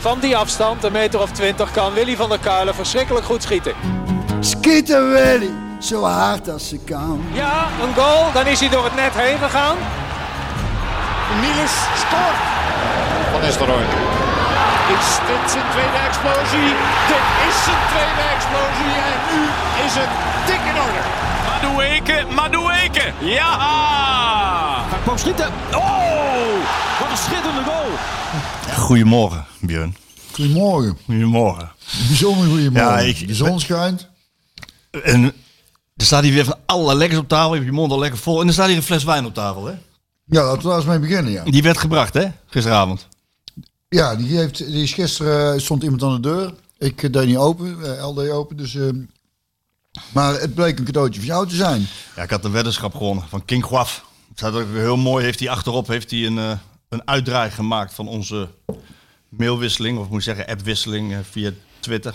Van die afstand, een meter of twintig, kan Willy van der Kuilen verschrikkelijk goed schieten. Schieten Willy, zo hard als ze kan. Ja, een goal, dan is hij door het net heen gegaan. Niels scoort. Van Nistelrooy. Is dit zijn tweede explosie? Dit is zijn tweede explosie en nu is het dik in orde. Madueke, Madueke. Ja! Hij kwam schieten. Oh, wat een schitterende goal. Goedemorgen, Björn. Goedemorgen. Goedemorgen. Bijzonder goedemorgen. Ja, ik- de zon schijnt. En er staat hier weer van alle lekkers op tafel. Je hebt je mond al lekker vol. En er staat hier een fles wijn op tafel, hè? Ja, laten we daar eens mee beginnen, ja. Die werd gebracht, hè? Gisteravond. Ja, die, heeft, die is gisteren eh, stond iemand aan de deur. Ik eh, deed niet open, eh, L deed open, dus... eh, maar het bleek een cadeautje voor jou te zijn. Ja, ik had een weddenschap gewonnen van King Guaf. Het staat ook heel mooi. Heeft hij achterop heeft hij een, eh, een uitdraai gemaakt van onze mailwisseling. Of moet ik zeggen, appwisseling eh, via Twitter.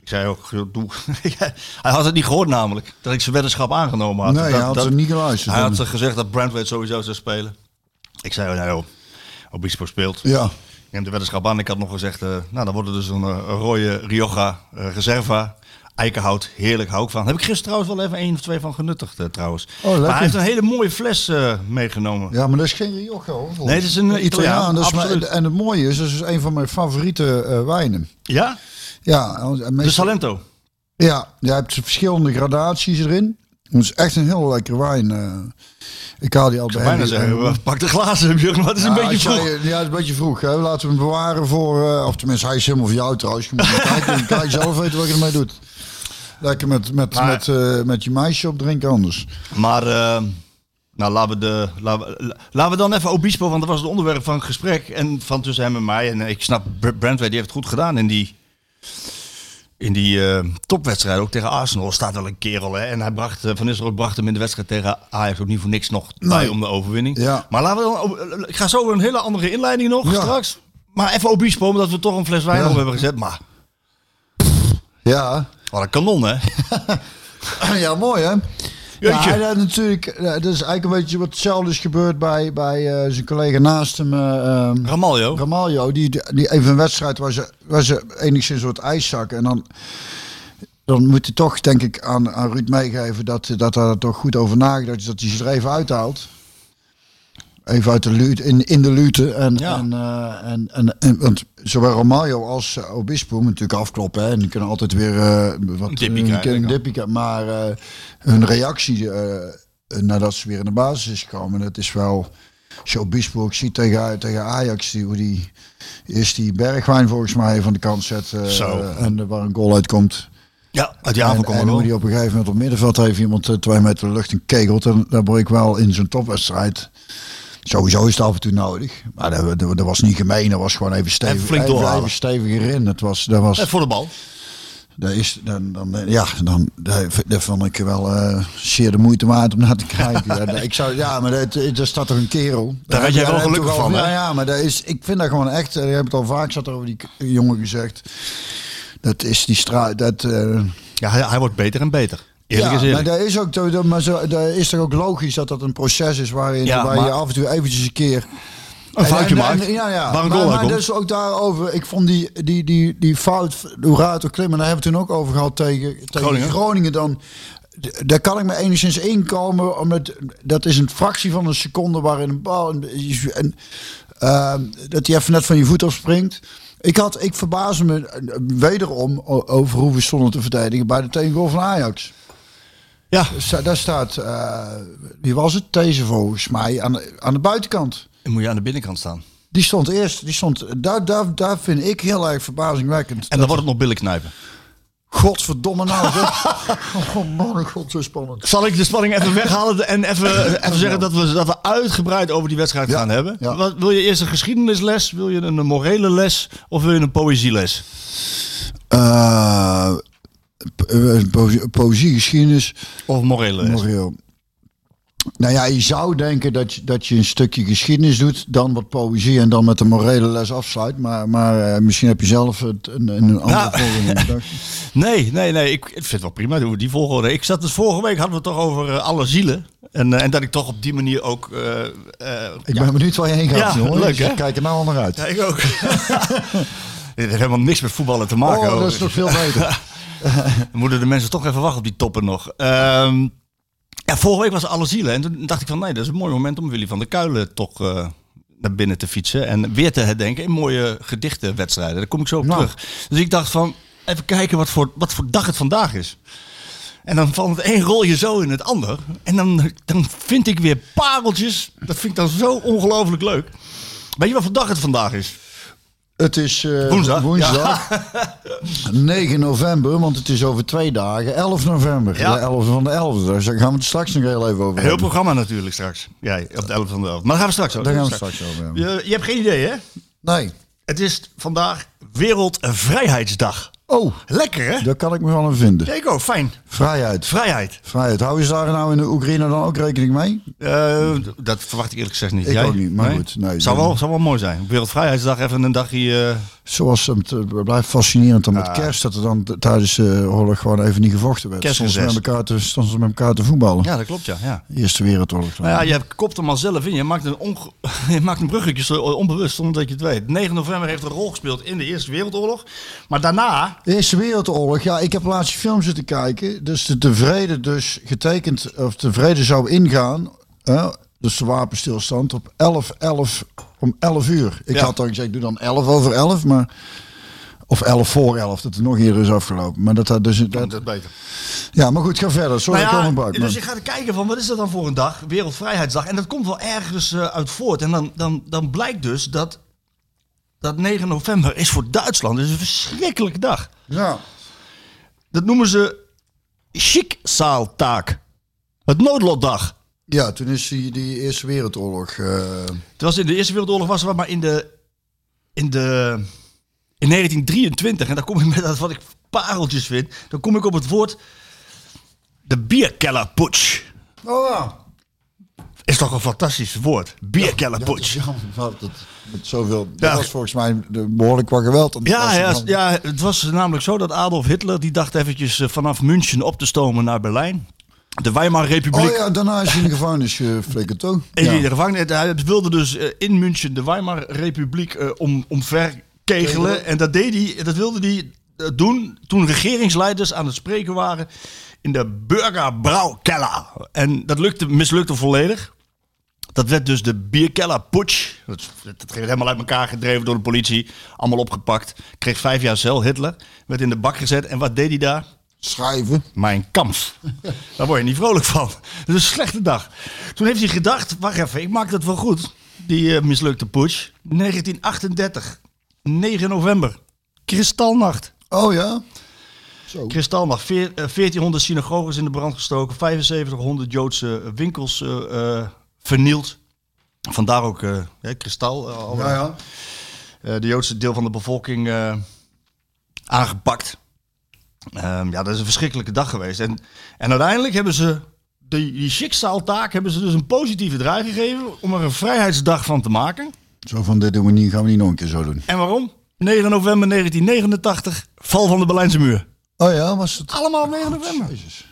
Ik zei ook, doe. hij had het niet gehoord namelijk. Dat ik zijn weddenschap aangenomen had. nee, dat, hij had dat- er niet geluisterd. Hij had gezegd dat Brentwaite sowieso zou spelen. Ik zei, nou joh, Obispo speelt. Ja, Ik neem de weddenschap aan. Ik had nog gezegd, eh, nou dan wordt het dus een, een rode Rioja Reserva. Eikenhout, heerlijk, hou ik van. Heb ik gisteren trouwens wel even één of twee van genuttigd eh, trouwens. lekker. maar hij heeft een hele mooie fles eh, meegenomen. ja, maar dat is geen Rioja hoor. Nee, het is een Italiaan, dat absoluut. en het mooie is, dat is een van mijn favoriete eh, wijnen. Ja? Ja, De Salento. ja, je hebt verschillende gradaties erin. Het is echt een heel lekker wijn. ik haal die al bij bijna zeggen, pak de glazen, Björn, het is een Ja, beetje zei, vroeg. Ja, het is een beetje vroeg. Hè. Laten we hem bewaren voor... eh, of tenminste, hij is helemaal voor jou trouwens. Je moet kijken. Je zelf weten wat je ermee doet. Lekker met, met, Maar- met, eh, met je meisje op drinken anders. Maar, eh, nou laten we, de, laten, we, laten we dan even Obispo, want dat was het onderwerp van het gesprek. En van tussen hem en mij. En eh, ik snap, Br- Brentway die heeft het goed gedaan in die, in die topwedstrijd. Ook tegen Arsenal staat wel een kerel. Hè? En hij bracht, Van Nistelrooy bracht hem in de wedstrijd tegen Ajax ook niet voor niks nog bij Nee. om de overwinning. Ja. Maar laten we dan, ik ga zo weer een hele andere inleiding nog Ja. straks. Maar even Obispo, omdat we toch een fles wijn Ja. op hebben gezet. Maar Ja. Wat een kanon hè. ja, mooi hè? Jeetje. Ja, dat, natuurlijk, eh, dat is eigenlijk een beetje wat hetzelfde is gebeurd bij, bij eh, zijn collega naast hem, ehm, Ramaljo. Ramaljo. Die, die even een wedstrijd waar ze, waar ze enigszins soort ijs zakken. En dan, dan moet je toch, denk ik, aan, aan Ruud meegeven dat, dat hij er toch goed over nagedacht is. Dat hij ze er even uithaalt. Even uit de lute, in, in de lute. En, Ja. en, eh, en, en, en- want zowel Romario als uh, Obispo moeten natuurlijk afkloppen. Hè, en die kunnen altijd weer eh, wat dippie eh. Maar eh, hun reactie eh, nadat ze weer in de basis is gekomen, dat is wel... Je Obispo ook ziet tegen, tegen Ajax, die, hoe die is die Bergwijn volgens mij van de kant zet. eh, Zo. En waar een goal uitkomt. Ja, uit die avond en en hoe die op een gegeven moment op middenveld heeft iemand eh, twee meter de lucht in kegelt. En daar word ik wel in zo'n topwedstrijd. Sowieso is het af en toe nodig. Maar dat, dat, dat was niet gemeen. Dat was gewoon even stevig. Even flink doorhalen. even stevig erin. Dat was, dat was, En voor de bal. dat is, dan, dan, ja, dan, dat, vond ik wel eh, zeer de moeite waard om naar te kijken. ja, ik zou, ja, maar dat, staat toch een kerel. Daar werd jij wel gelukkig al- van? Ja, ja, maar dat is, ik vind dat gewoon echt, eh, ik heb het al vaak zat over die jongen gezegd. Dat is die straat, dat... eh, Ja, hij, hij wordt beter en beter. Eerlijk ja, maar dat is ook, maar zo, dat is toch ook logisch dat dat een proces is waarin Ja, waar je maar- af en toe eventjes een keer Een foutje maakt. ja, ja. Maar, goal maar uitkomt. dus ook daarover. Ik vond die, die, die, die fout, hoe raar het klimmen, daar hebben we het toen ook over gehad tegen, tegen Groningen. Groningen. dan. Daar kan ik me enigszins inkomen, omdat dat is een fractie van een seconde waarin een bal. En, en, ehm, dat hij even net van je voet afspringt. Ik, had, ik verbaasde me eh, wederom over hoe we stonden te verdedigen bij de tegengoal van Ajax. Ja, Sta- Daar staat, eh, wie was het? Deze volgens mij, aan de, aan de buitenkant. dan moet je aan de binnenkant staan. Die stond eerst, die stond, daar, daar, daar vind ik heel erg verbazingwekkend. En dan wordt het nog billen knijpen. Godverdomme nou. oh man, god, zo spannend. Zal ik de spanning even weghalen en even, even zeggen dat we, dat we uitgebreid over die wedstrijd Ja, gaan hebben? ja. Wat, wil je eerst een geschiedenisles? Wil je een morele les? Of wil je een poëzieles? Eh, po- eh, po- poëzie, geschiedenis, Of morele moreel. Nou ja, je zou denken dat je, dat je een stukje geschiedenis doet, dan wat poëzie en dan met de morele les afsluit. Maar, maar eh, misschien heb je zelf het, een, een andere Nou. volgende in gedachten. Nee, nee, nee. Ik, ik vind het wel prima. Doen we die volgorde. Ik zat dus vorige week hadden we het toch over eh, alle zielen. En, eh, en dat ik toch op die manier ook. Ik ja, ben benieuwd waar je heen gaat, Ja, leuk, Dus hè? Kijk er nou al naar uit. Ja, ik ook. Dit heeft helemaal niks met voetballen te maken. Oh, dat is nog veel beter. Dan moeten de mensen toch even wachten op die toppen nog. Ehm, ja, vorige week was alle zielen. En toen dacht ik van nee, dat is een mooi moment om Willy van der Kuilen toch eh, naar binnen te fietsen. En weer te herdenken in mooie gedichtenwedstrijden. Daar kom ik zo op Nou. terug. Dus ik dacht van even kijken wat voor, wat voor dag het vandaag is. En dan valt het één rolje zo in het ander. En dan, dan vind ik weer pareltjes. Dat vind ik dan zo ongelooflijk leuk. Weet je wat voor dag het vandaag is? Het is eh, Woensdag. woensdag 9 november, want het is over twee dagen. 11 november. Ja. De 11 van de 11. Daar gaan we het straks nog heel even over Heel hebben. programma natuurlijk straks. Ja, op de 11 van de 11. Maar daar gaan we straks over. Daar gaan we straks over hebben. Je, je hebt geen idee, hè? Nee. Het is vandaag Wereldvrijheidsdag. Oh, Lekker, hè? daar kan ik me wel aan vinden. Kijk ook, fijn. Vrijheid. Vrijheid. Vrijheid. Hou je daar nou in de Oekraïne dan ook rekening mee? Eh, dat verwacht ik eerlijk gezegd niet. Ik Jij? ook niet, maar goed, nee, zou, wel, zou wel mooi zijn. Wereldvrijheidsdag even een dagje... eh, Zoals het het blijft fascinerend dan met Ja. kerst, dat er dan tijdens de oorlog gewoon even niet gevochten werd. Stonden ze met elkaar te, stonden ze met elkaar te voetballen. ja, dat klopt, ja. ja. Eerste Wereldoorlog. Nou ja, je kopt hem al zelf in. Je maakt een, onge- je maakt een bruggetje zo onbewust, zonder dat je het weet. 9 november heeft een rol gespeeld in de Eerste Wereldoorlog. Maar daarna... De Eerste Wereldoorlog, ja, ik heb laatst die film zitten kijken. Dus de, de vrede dus getekend, of de vrede zou ingaan, hè, dus de wapenstilstand, op 11, 11, om 11 uur. Ik Ja. had dan gezegd, doe dan 11 over 11, maar... Of 11 voor 11, dat het nog eerder is afgelopen. Maar dat had dus... Dat, Dat beter. ja, maar goed, ga verder. Sorry, Nou ik ja, een bak. dus je gaat kijken van wat is dat dan voor een dag? Wereldvrijheidsdag. En dat komt wel ergens eh, uit voort. En dan, dan, dan blijkt dus dat, dat 9 november is voor Duitsland is een verschrikkelijke dag. Ja. Dat noemen ze Schicksaltag. Het noodlotdag. Ja, toen is die, die Eerste Wereldoorlog... eh, Het was in de Eerste Wereldoorlog was er maar in de in de in 1923 en daar kom ik met dat wat ik pareltjes vind. Dan kom ik op het woord de Bierkellerputsch. Oh ja. Is toch een fantastisch woord? Bierkellerputsch. Ja, dat, dat, met zoveel, Ja. dat was volgens mij de- behoorlijk wat geweld. Ja, ja, ja, het was namelijk zo dat Adolf Hitler die dacht eventjes eh, vanaf München op te stomen naar Berlijn. De Weimar Republiek. Oh ja, daarna is hij in de gevangenis geflikkerd, toch? In de gevangenis. Hij wilde dus eh, in München de Weimar Republiek eh, om, omverkegelen. Kegelen. En dat, deed hij, dat wilde hij eh, doen toen regeringsleiders aan het spreken waren in de Burgerbrouwkeller. En dat lukte, mislukte volledig. Dat werd dus de Bierkeller Putsch. Dat, dat werd helemaal uit elkaar gedreven door de politie. Allemaal opgepakt. Kreeg vijf jaar cel. Hitler werd in de bak gezet. En wat deed hij daar? Schrijven. Mijn kamp. Daar word je niet vrolijk van. Dat is een slechte dag. Toen heeft hij gedacht, wacht even, ik maak dat wel goed. Die eh, mislukte putsch. 1938, 9 november. Kristalnacht. Oh ja? Zo. Kristalnacht. Veer- eh, 1400 synagoges in de brand gestoken. 7500 Joodse winkels eh, vernield. Vandaar ook ja, kristal. al- Ja, ja. de Joodse deel van de bevolking aangepakt. Ehm, ja, dat is een verschrikkelijke dag geweest. En, en uiteindelijk hebben ze die, die Schicksaltaak hebben ze dus een positieve draai gegeven om er een vrijheidsdag van te maken. Zo van, dit doen we niet, gaan we niet nog een keer zo doen. En waarom? 9 november 1989, val van de Berlijnse muur. Oh ja, was het... Allemaal op 9 november. Jezus.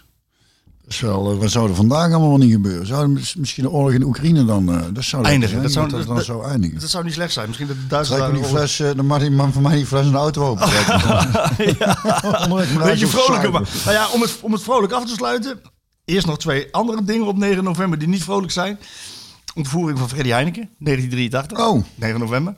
Wel, eh, wat zou er vandaag allemaal niet gebeuren? Zou mis- misschien de oorlog in Oekraïne dan... eh, dat zou Eindigen. zijn, Dat zou- dat, dan zou eindigen. Dat zou niet slecht zijn. Misschien dat de Duitsers Trek me daar die fles, eh, dan mag die man van mij die fles in de auto open naar Een beetje vrolijker. Maar, nou ja, om het, om het vrolijk af te sluiten. Eerst nog twee andere dingen op 9 november die niet vrolijk zijn. Ontvoering van Freddy Heineken, 1983. Oh. 9 november.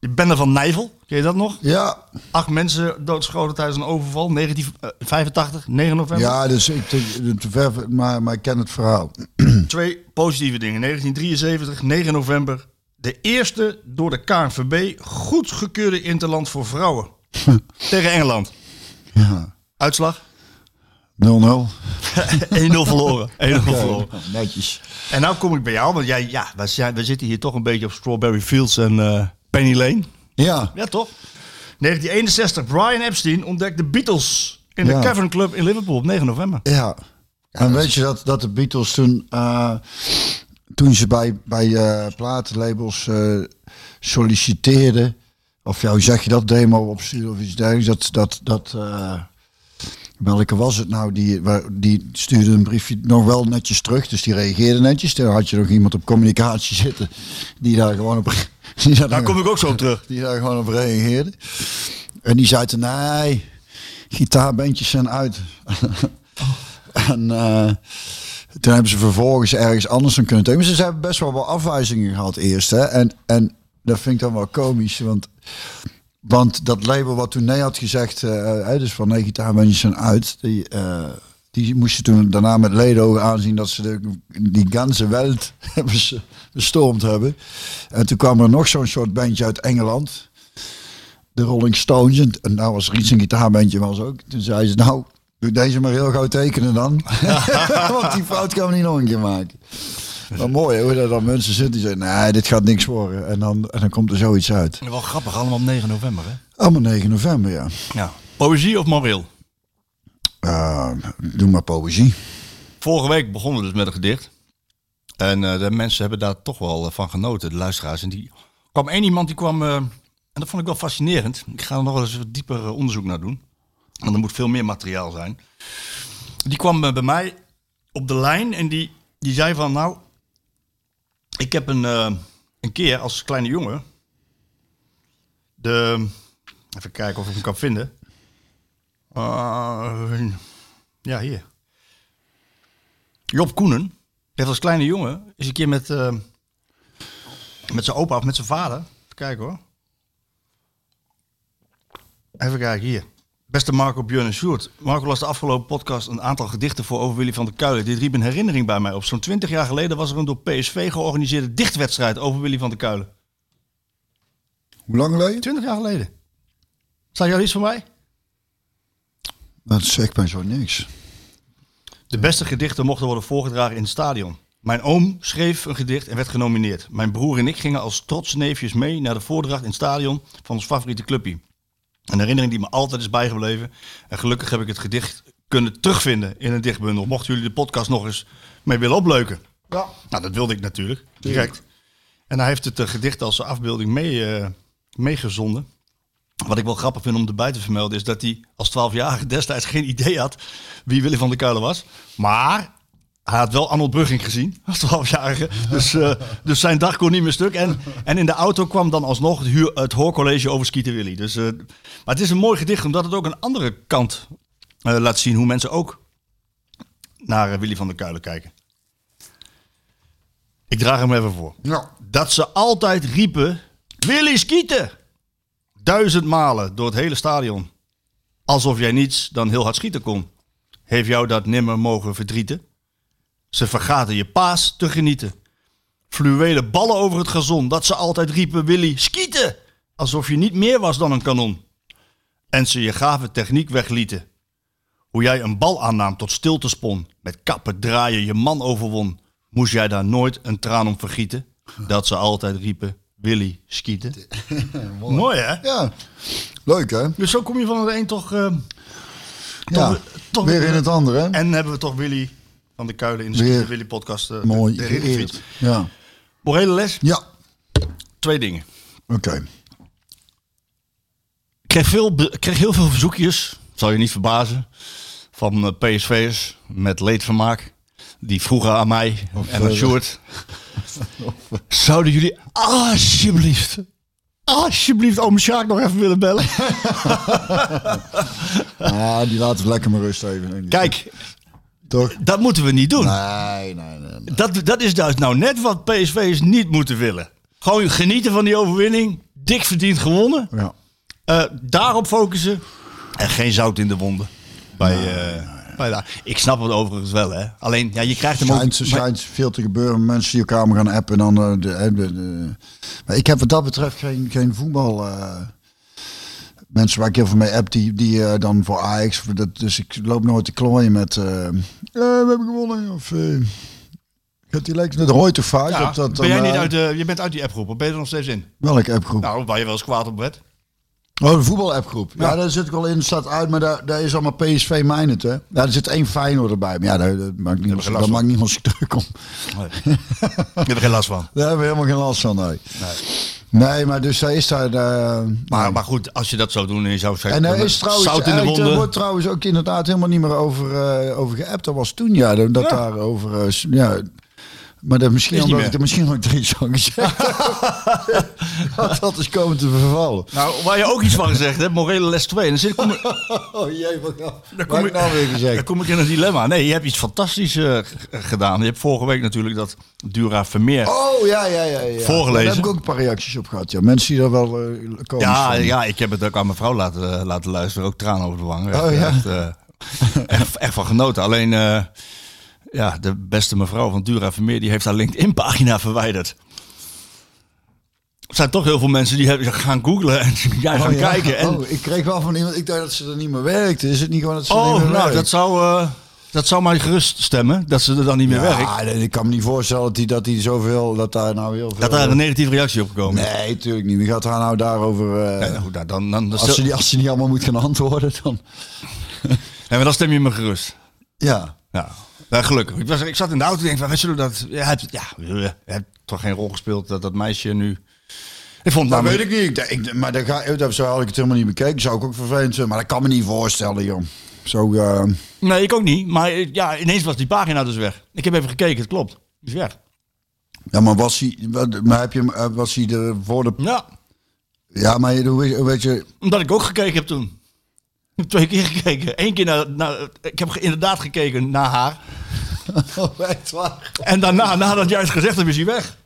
Die bende van Nijvel, ken je dat nog? Ja, Acht mensen doodgeschoten tijdens een overval, 1985, 9 november. ja dus ik, te, te ver, maar, maar ik ken het verhaal. Twee positieve dingen. 1973, 9 november. De eerste door de KNVB goedgekeurde interland voor vrouwen. Tegen Engeland. Ja. 0-0. Uitslag? 1-0 verloren. 1-0 verloren. Netjes. En nou kom ik bij jou, want jij, ja, wij zitten hier toch een beetje op Strawberry Fields en eh, Penny Lane. Ja, Ja, toch? 1961, Brian Epstein ontdekt de Beatles in de Ja. Cavern Club in Liverpool op 9 november. ja. En weet je dat, dat de Beatles toen, eh, toen ze bij, bij eh, platenlabels eh, solliciteerden, of ja, hoe zeg je dat, demo opsturen of iets dergelijks, dat, dat, dat, eh, Welke was het nou? Die, die stuurde een briefje nog wel netjes terug. Dus die reageerde netjes. Daar had je nog iemand op communicatie zitten. Die daar gewoon op... Die daar, Daar kom ik ook zo op terug. die daar gewoon op reageerde. En die zei toen, nee, gitaarbandjes zijn uit. en eh, toen hebben ze vervolgens ergens anders dan kunnen tekenen. Maar ze hebben best wel wat afwijzingen gehad eerst. Hè? En, en dat vind ik dan wel komisch, want... Want dat label wat toen nee had gezegd, eh, hè, dus van nee, gitaarbandjes zijn uit, die, eh, die moesten toen daarna met ledogen aanzien dat ze de, die ganse welt bes- bestormd hebben. En toen kwam er nog zo'n soort bandje uit Engeland, de Rolling Stones. En, en nou was er iets een gitaarbandje was ook. Toen zei ze, nou, doe deze maar heel gauw tekenen dan. Want die fout gaan we niet nog een keer maken. Maar mooi hoe dat dan mensen zitten die zeggen, nee, dit gaat niks worden. En dan, en dan komt er zoiets uit. Wel grappig, allemaal op 9 november, hè? Allemaal 9 november, ja. Ja. Poëzie of moreel? Uh, doe maar poëzie. Vorige week begonnen we dus met een gedicht. En eh, de mensen hebben daar toch wel eh, van genoten, de luisteraars. En die kwam één iemand die kwam, eh, en dat vond ik wel fascinerend. Ik ga er nog eens wat dieper onderzoek naar doen. Want er moet veel meer materiaal zijn. Die kwam bij mij op de lijn en die, die zei van, nou, ik heb een, eh, een keer als kleine jongen de, even kijken of ik hem kan vinden. Uh, ja, hier. Job Koenen heeft als kleine jongen is een keer met, eh, met zijn opa of met zijn vader. Even kijken hoor. Even kijken hier. Beste Marco, Björn en Sjoerd. Marco las de afgelopen podcast een aantal gedichten voor over Willy van der Kuilen. Dit riep een herinnering bij mij op. Zo'n 20 jaar geleden was er een door PSV georganiseerde dichtwedstrijd over Willy van der Kuilen. Hoe lang geleden? 20 jaar geleden. Staat jou iets van mij? Dat zegt mij zo niks. De beste gedichten mochten worden voorgedragen in het stadion. Mijn oom schreef een gedicht en werd genomineerd. Mijn broer en ik gingen als trotse neefjes mee naar de voordracht in het stadion van ons favoriete clubje. Een herinnering die me altijd is bijgebleven. En gelukkig heb ik het gedicht kunnen terugvinden in een dichtbundel. Mochten jullie de podcast nog eens mee willen opleuken. Ja. Nou, dat wilde ik natuurlijk. Direct. En hij heeft het eh, gedicht als afbeelding mee, eh, meegezonden. Wat ik wel grappig vind om erbij te vermelden is dat hij als 12-jarige destijds geen idee had wie Willy van der Kuilen was. Maar hij had wel Arnold Brugging gezien als 12-jarige. Dus, eh, dus zijn dag kon niet meer stuk. En, en in de auto kwam dan alsnog het, huur, het hoorcollege over Skieten Willy. Dus, eh, maar het is een mooi gedicht omdat het ook een andere kant eh, laat zien hoe mensen ook naar Willy van der Kuilen kijken. Ik draag hem even voor. Ja. Dat ze altijd riepen: Willy skieten! Duizend malen door het hele stadion. Alsof jij niets dan heel hard schieten kon. Heeft jou dat nimmer mogen verdrieten? Ze vergaten je paas te genieten. Fluwelen ballen over het gazon, dat ze altijd riepen: Willy skieten! Alsof je niet meer was dan een kanon. En ze je gave techniek weglieten. Hoe jij een bal aannam tot stilte spon. Met kappen draaien je man overwon. Moest jij daar nooit een traan om vergieten? Dat ze altijd riepen, Willy, skieten. Mooi hè? Ja. Leuk hè? Dus zo kom je van het een toch... eh, Ja. toch, Weer in het andere? En hebben we toch Willy van de Kuilen in de Weer. Willy podcast. eh, Mooi de geëerd. Ja. Morele les, Ja. twee dingen. Oké. Ik kreeg, veel, kreeg heel veel verzoekjes, zal je niet verbazen, van eh, PSV'ers met leedvermaak. Die vroegen aan mij en aan. Sjoerd. Zouden jullie alsjeblieft, alsjeblieft oom Sjaak nog even willen bellen? Ah, die laten we lekker maar rust even. Kijk, Toch? dat moeten we niet doen. Nee, nee, nee. nee. Dat, dat is dus nou net wat PSV'ers niet moeten willen. Gewoon genieten van die overwinning. Dik verdiend gewonnen. Ja. Eh, daarop focussen. En geen zout in de wonden. Bij, eh, bij de- ik snap het overigens wel, hè. Alleen, ja, je krijgt hem ook... schijnt, er schijnt veel te gebeuren. Mensen die elkaar gaan appen. En dan, eh, de, de, de- Maar ik heb wat dat betreft geen, geen voetbal. Mensen waar ik heel veel mee app, die, die eh, dan voor Ajax. voor Dat, dus ik loop nooit te klooien met. eh, we hebben gewonnen. Of. gaat die lijkt het hoort toch vaak? Ja, dat, ben jij niet uit de, je bent uit die appgroep, of ben je er nog steeds in? Welke appgroep? Nou, waar je wel eens kwaad op werd. Oh, de voetbalappgroep. Ja. Ja. daar zit ik wel in. staat uit, maar daar, daar is allemaal PSV Mijnet, hè? Ja, er zit één Feyenoord erbij. Maar ja, daar, daar maakt niemand, daar zich druk om. Nee. je hebt er geen last van. Daar hebben we helemaal geen last van, nee. Nee, maar dus daar is daar... eh, Maar, maar goed, als je dat zou doen en je zou zeggen... En er is trouwens, zout in de eigenlijk, er wordt trouwens ook inderdaad helemaal niet meer over, eh over geappt. Dat was toen ja, dat Ja. daar over... eh, ja, maar dat misschien omdat ik er misschien nog drie zo gezegd heb. dat is komen te vervallen. Nou, waar je ook iets van gezegd hebt, morele les 2. En dan zit, kom, ik- Oh jee, wat, nou- dan kom ik nou weer Dan gezegd? kom ik in een dilemma. Nee, je hebt iets fantastisch eh, gedaan. Je hebt vorige week natuurlijk dat Dura Vermeer. Oh ja, ja, ja. ja. Voorgelezen. Daar heb ik ook een paar reacties op gehad. Ja. Mensen die daar wel eh komen. ja, ja, ik heb het ook aan mijn vrouw laten, laten luisteren. Ook tranen over de wangen. Echt, Oh, ja. echt, eh, echt, echt van genoten. Alleen, eh, ja, de beste mevrouw van Dura Vermeer, die heeft haar LinkedIn-pagina verwijderd. Er zijn toch heel veel mensen die hebben, gaan googlen en jij gaan Oh, ja. kijken. En, Oh, ik kreeg wel van iemand, ik dacht dat ze er niet meer werkte. Is het niet gewoon dat ze er oh, niet meer nou, werkt? dat zou, eh, dat zou mij gerust stemmen, dat ze er dan niet meer werkt. Ja, nee, ik kan me niet voorstellen dat hij dat hij zoveel, dat daar nou heel veel... Dat daar een negatieve reactie op gekomen. Nee, natuurlijk niet. Wie gaat haar nou daarover... eh, Ja, nou goed, nou, dan, dan, dan, als, ze die, als ze niet allemaal moet gaan antwoorden, dan... Maar dan stem je me gerust. Ja. Ja, nou, gelukkig. Ik, was, ik zat in de auto en denk van, weet je dat... Je hebt, ja, je hebt toch geen rol gespeeld dat dat meisje nu... Ik vond het Dat weet ik niet. Ik, ik- maar dat, ga, dat zo had ik het helemaal niet bekeken. Zou ik ook vervelend zijn. Maar dat kan me niet voorstellen, joh. Zo, eh, Nee, ik ook niet. Maar eh, ja, ineens was die pagina dus weg. Ik heb even gekeken, het klopt. Die is weg. ja, maar was hij... Maar heb je, eh, was hij er voor de... Ja, Ja, maar hoe weet je... omdat ik ook gekeken heb toen. Twee keer gekeken. Eén keer naar, naar... Ik heb inderdaad gekeken naar haar. Oh, echt waar? En daarna, nadat jij het gezegd hebt, is hij weg.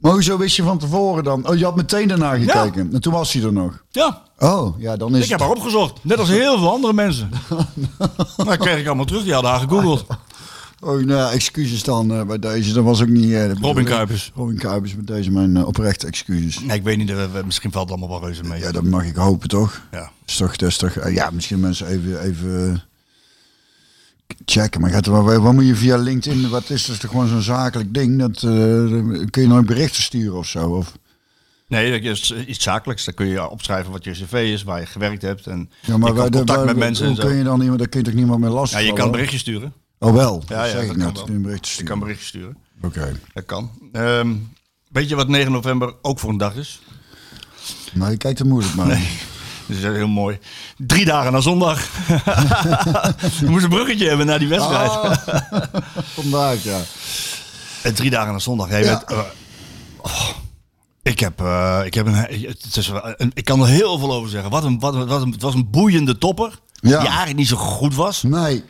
Maar hoezo wist je van tevoren dan? Oh, je had meteen daarna gekeken. En toen was hij er nog. Ja, Oh, ja, dan is ik heb haar opgezocht. Net als heel veel andere mensen. Maar dat kreeg ik allemaal terug. Die hadden haar gegoogeld. Oh, nou, excuses dan eh, bij deze. Dat was ook niet... eh, Robin. Kuipers. Robin Kuipers, met deze mijn uh, oprechte excuses. Nee, ik weet niet. Misschien valt het allemaal wel reuze mee. Ja, dat mag ik hopen, toch? Ja. Is toch, dat is toch ja, misschien mensen even, even checken. Maar gaat wat moet je via LinkedIn, wat is dat toch gewoon zo'n zakelijk ding? Dat, kun je nooit berichten sturen of zo? Of, Nee, dat is iets zakelijks. Dan kun je opschrijven wat je cv is, waar je gewerkt hebt. En ja, maar je kan waar- contact met mensen en hoe kun je dan iemand, daar kun je toch niemand meer lastig Ja, je kan berichtjes sturen. Oh wel, Ja, ja, dat ik kan wel. Sturen. kan berichtjes sturen. Oké. Dat kan. Ehm, weet je wat 9 november ook voor een dag is? Nou, je kijkt er moeilijk maar. Dat is heel mooi. Drie dagen na zondag. We moesten een bruggetje hebben naar die wedstrijd. Ah, vandaag, ja. En drie dagen na zondag. Hey, Ja. met, eh, oh, ik heb, eh, ik heb een, het is een- ik kan er heel veel over zeggen. Wat een, wat een, wat een, het was een boeiende topper. Ja. Die eigenlijk niet zo goed was. Nee.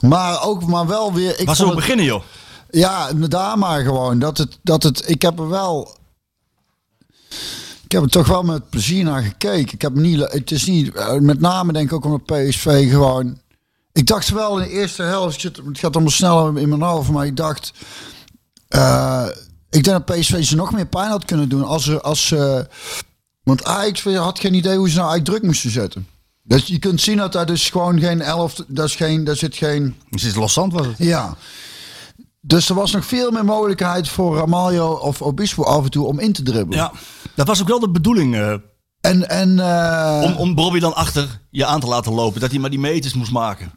Maar ook maar wel weer... Ik Was vond zo het- beginnen, joh. Ja, daar maar gewoon. Dat het, dat het, ik heb er wel. Ik heb er toch wel met plezier naar gekeken. Ik heb niet, het is niet, eh, met name denk ik ook omdat PSV gewoon. Ik dacht wel in de eerste helft, het gaat allemaal sneller in mijn hoofd, maar ik dacht. eh, ik denk dat PSV ze nog meer pijn had kunnen doen als ze. Als, ze- want Ajax had geen idee hoe ze nou eigenlijk druk moesten zetten. Dus je kunt zien dat daar dus gewoon geen elf, dat is geen, daar zit geen, Het is loszand was het. ja. Dus er was nog veel meer mogelijkheid voor Ramaljo of Obispo af en toe om in te dribbelen. Ja, dat was ook wel de bedoeling. eh, En, en eh, om, om Bobby dan achter je aan te laten lopen. Dat hij maar die meters moest maken.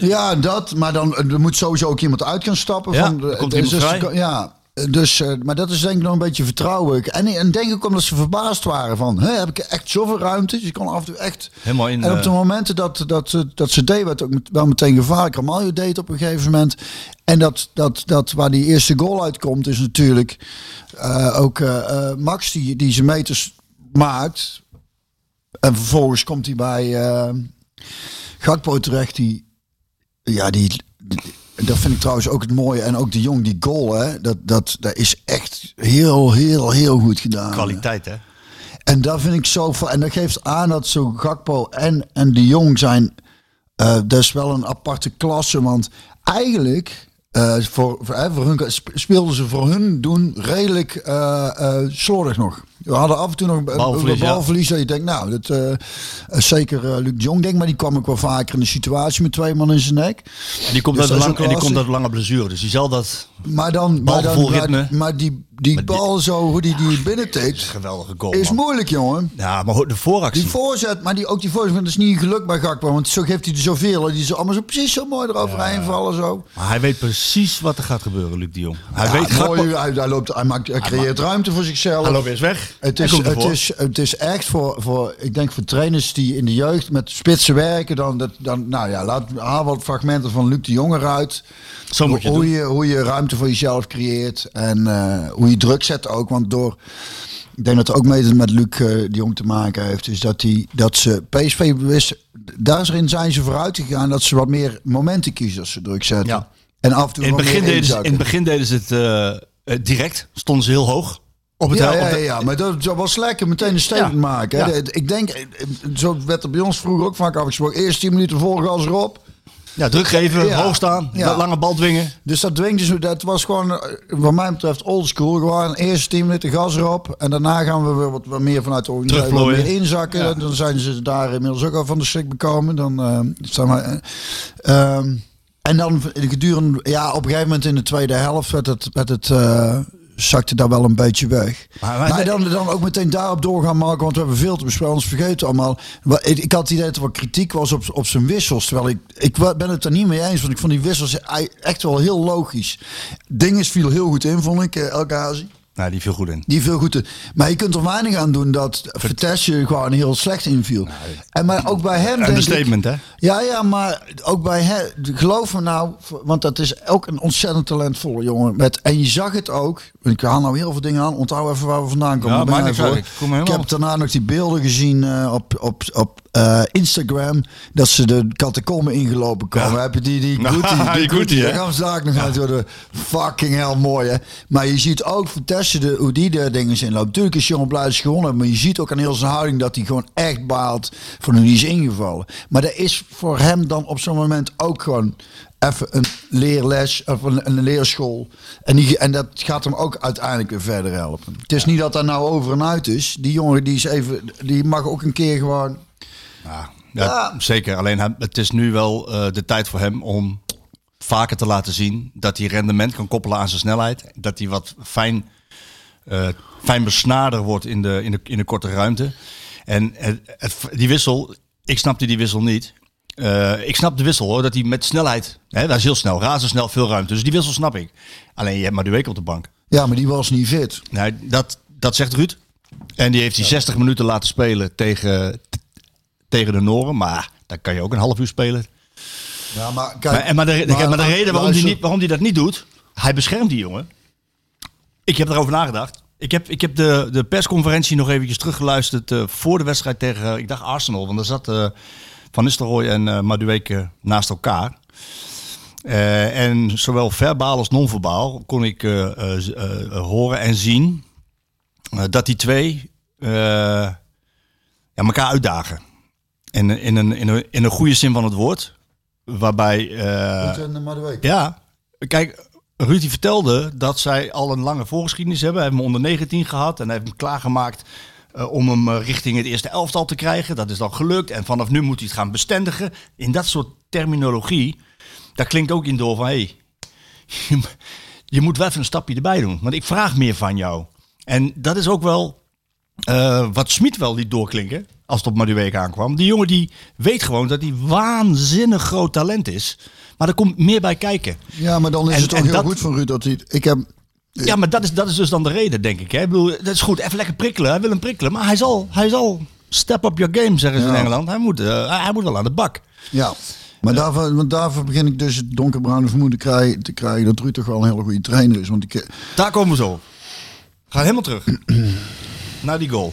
Ja, dat. Maar dan er moet sowieso ook iemand uit gaan stappen. Ja, van, komt dus, vrij. Ja, dus, eh, maar dat is denk ik nog een beetje vertrouwen. En, en denk ik omdat ze verbaasd waren van, hè, heb ik echt zoveel ruimte? Dus je kon af en toe echt... Helemaal in. En op eh, de momenten dat, dat, dat, dat ze deed, werd ook wel meteen gevaarlijk. Ramaljo deed op een gegeven moment. En dat, dat, dat waar die eerste goal uitkomt, is natuurlijk eh, ook eh, eh, Max die, die zijn meters maakt. En vervolgens komt hij bij eh Gakpo terecht. Die, ja, die, die- dat vind ik trouwens ook het mooie. En ook de jong, die goal, hè, dat, dat, dat is echt heel, heel, heel goed gedaan. kwaliteit, hè? En dat vind ik zo. En dat geeft aan dat zo Gakpo en, en de Jong zijn. eh dat is wel een aparte klasse. Want eigenlijk. eh, voor, voor, hun, sp- speelden ze voor hun doen redelijk eh, slordig nog. We hadden af en toe nog een Balverlies, ja. balverlies. Dat je denkt, nou, dat eh, is zeker eh, Luc Jong, denk maar die kwam ook wel vaker in de situatie met twee man in zijn nek. En die komt, Dus uit, lang, en die komt uit lange blessure. Dus die zal dat Maar dan, maar, dan maar, die, die Maar bal zo, hoe die die binnentikt, geweldige goal. is man. moeilijk, jongen. Ja, maar de vooractie. Die voorzet, maar die, ook die voorzet, dat is niet geluk bij Gakpo. Want zo geeft hij er zoveel. Die is allemaal zo precies zo mooi eroverheen vallen. Zo. Maar hij weet precies wat er gaat gebeuren, Luc de Jong. Hij Ja, weet Gakpo- mooi, hij, hij, loopt, hij, maakt, hij creëert ruimte voor zichzelf. Hij loopt eens weg. Het is, het, is, het is echt voor, voor, ik denk voor trainers die in de jeugd met spitsen werken. Dan, dan, nou ja, laat, haal wat fragmenten van Luc de Jong eruit. Zo moet je hoe, doen. je, hoe je ruimte voor jezelf creëert. En eh, hoe je druk zet ook. Want door, ik denk dat het ook mee met Luc eh, de Jong te maken heeft. Is dat, die, dat ze PSV bewust, daarin zijn ze vooruit gegaan. Dat ze wat meer momenten kiezen als ze druk zetten. Ja. En af en toe In het, begin deden ze, in het begin deden ze het eh, direct. Stonden ze heel hoog. Op het Ja, ja, ja, de- maar dat dat was lekker meteen een statement Ja. maken. Hè. Ja. De- Ik denk, eh, zo werd er bij ons vroeger ook vaak afgesproken. Eerst 10 minuten vol gas erop. Ja, druk geven, Ja. hoog staan, Ja. lange bal dwingen. Dus dat dwingt dus, dat was gewoon, eh, wat mij betreft, oldschool. Gewoon eerst 10 minuten gas erop. En daarna gaan we weer wat, wat meer vanuit de organisatie meer inzakken. Ja. Dan zijn ze daar inmiddels ook al van de schrik bekomen. Dan, eh, staan we, en dan gedurende, ja, op een gegeven moment in de tweede helft werd het, werd het eh, zakte daar wel een beetje weg. Maar- Maar, maar- dan, dan ook meteen daarop doorgaan maken, want we hebben veel te bespreken, anders vergeten allemaal. Ik, ik had het idee dat er wat kritiek was op, op zijn wissels, terwijl ik, ik ben het er niet mee eens, want ik vond die wissels ei- echt wel heel logisch. Dinges viel heel goed in, vond ik, eh, El Ghazi. Nou, die viel goed in. Die viel goed in. Maar je kunt er weinig aan doen dat Vertesje gewoon heel slecht inviel. En maar ook bij hem denk ik... Understatement, hè? Ja, ja, maar ook bij hem, geloof me nou, want dat is ook een ontzettend talentvolle jongen. Met, en je zag het ook, ik haal nou heel veel dingen aan, onthoud even waar we vandaan komen. Ja, voor. Ik kom ik heb daarna nog die beelden gezien eh, op, op, op eh, Instagram, dat ze de catacomben ingelopen komen. Ja. Heb je die, die Gucci, die, die daar gaan nog uit worden. Fucking hell mooi, hè. Maar je ziet ook Vertesje, de, hoe die de dingen inloopt. Natuurlijk is dat ze gewonnen maar je ziet ook aan heel zijn houding dat hij gewoon echt baalt van hoe hij is ingevallen. Maar dat is voor hem dan op zo'n moment ook gewoon even een leerles of een, een leerschool. En, die, en dat gaat hem ook uiteindelijk weer verder helpen. Het is niet dat dat nou over en uit is. Die jongen die is even, die mag ook een keer gewoon. Ja, ja, Ja. zeker. Alleen het is nu wel eh, de tijd voor hem om vaker te laten zien dat hij rendement kan koppelen aan zijn snelheid. Dat hij wat fijn, eh, fijn besnaarder wordt in de, in, de, in de korte ruimte. En het, het- die wissel, ik snapte die wissel niet. Eh, ik snap de wissel hoor, dat hij met snelheid, hè, dat is heel snel, razendsnel, veel ruimte. Dus die wissel snap ik. Alleen je hebt maar de week op de bank. Ja, maar die was niet fit. Nee, dat, dat zegt Ruud. En die heeft hij 60 minuten laten spelen tegen, tegen de Noren. Maar dan kan je ook een half uur spelen. Ja, maar kijk. Maar, en maar, de, de- maar de reden waarom hij, waarom dat niet doet, hij beschermt die jongen. Ik heb erover nagedacht. Ik heb, ik heb de, de persconferentie nog eventjes teruggeluisterd eh, voor de wedstrijd tegen, ik dacht Arsenal. Want daar zat eh, Van Nistelrooy en eh Madueke naast elkaar. Eh, en zowel verbaal als non-verbaal kon ik eh, eh, eh, eh, horen en zien eh, dat die twee eh, ja, elkaar uitdagen. En in een, in, een, in een goede zin van het woord. Waarbij week. ja, kijk, Ruud vertelde dat zij al een lange voorgeschiedenis hebben. Hij heeft hem onder 19 gehad en hij heeft hem klaargemaakt eh, om hem richting het eerste elftal te krijgen. Dat is dan gelukt en vanaf nu moet hij het gaan bestendigen. In dat soort terminologie, daar klinkt ook in door van... Hey, je moet wel even een stapje erbij doen, want ik vraag meer van jou. En dat is ook wel eh, wat Smit wel liet doorklinken als het op Madueke aankwam. Die jongen die weet gewoon dat hij waanzinnig groot talent is. Maar er komt meer bij kijken. Ja, maar dan is En- het toch heel dat- goed van Ruud dat hij. Ik heb. Ja, maar dat is, dat is dus dan de reden, denk ik. Hè? Ik bedoel, dat is goed, even lekker prikkelen. Hij wil hem prikkelen, maar hij zal, hij zal step up your game, zeggen ze Ja. in Engeland. Hij moet, eh, hij, moet wel aan de bak. Ja. Maar daarvoor, want daarvoor begin ik dus het donkerbruine vermoeden krijgen, te krijgen dat Ruud toch wel een hele goede trainer is. Want ik, Daar komen we zo op. Ga helemaal terug naar die goal.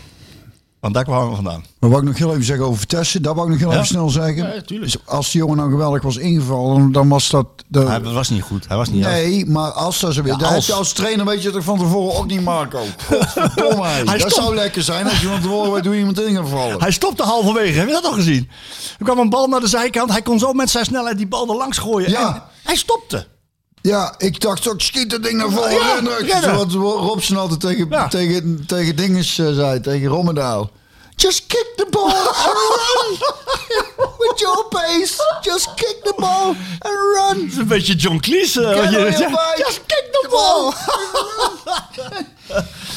Want daar kwamen we vandaan. maar wat ik nog heel even zeggen over Vitesse, dat wou ik nog heel Ja. even snel zeggen. Ja. Dus als die jongen nou geweldig was ingevallen, dan was dat. De, Hij was niet goed. Hij was niet nee, maar als dat zo weer. Ja, als. als trainer weet je toch van tevoren ook niet, Marco. Godverdomme, hé. dat zou lekker zijn als je van tevoren weet hoe iemand in gaat vallen. Hij stopte halverwege. Heb je dat al gezien? Er kwam een bal naar de zijkant. Hij kon zo met zijn snelheid die bal er langs gooien. Ja. En hij stopte. Ja, ik dacht ook, schiet dat ding naar voren. Ja, rennen. rennen. Wat Robson altijd tegen, Ja. tegen, tegen dinges eh, zei, tegen Rommedaal. Just kick the ball and run. With your pace. Just kick the ball and run. Dat is een beetje John Cleese. je- bike. Just kick the ball.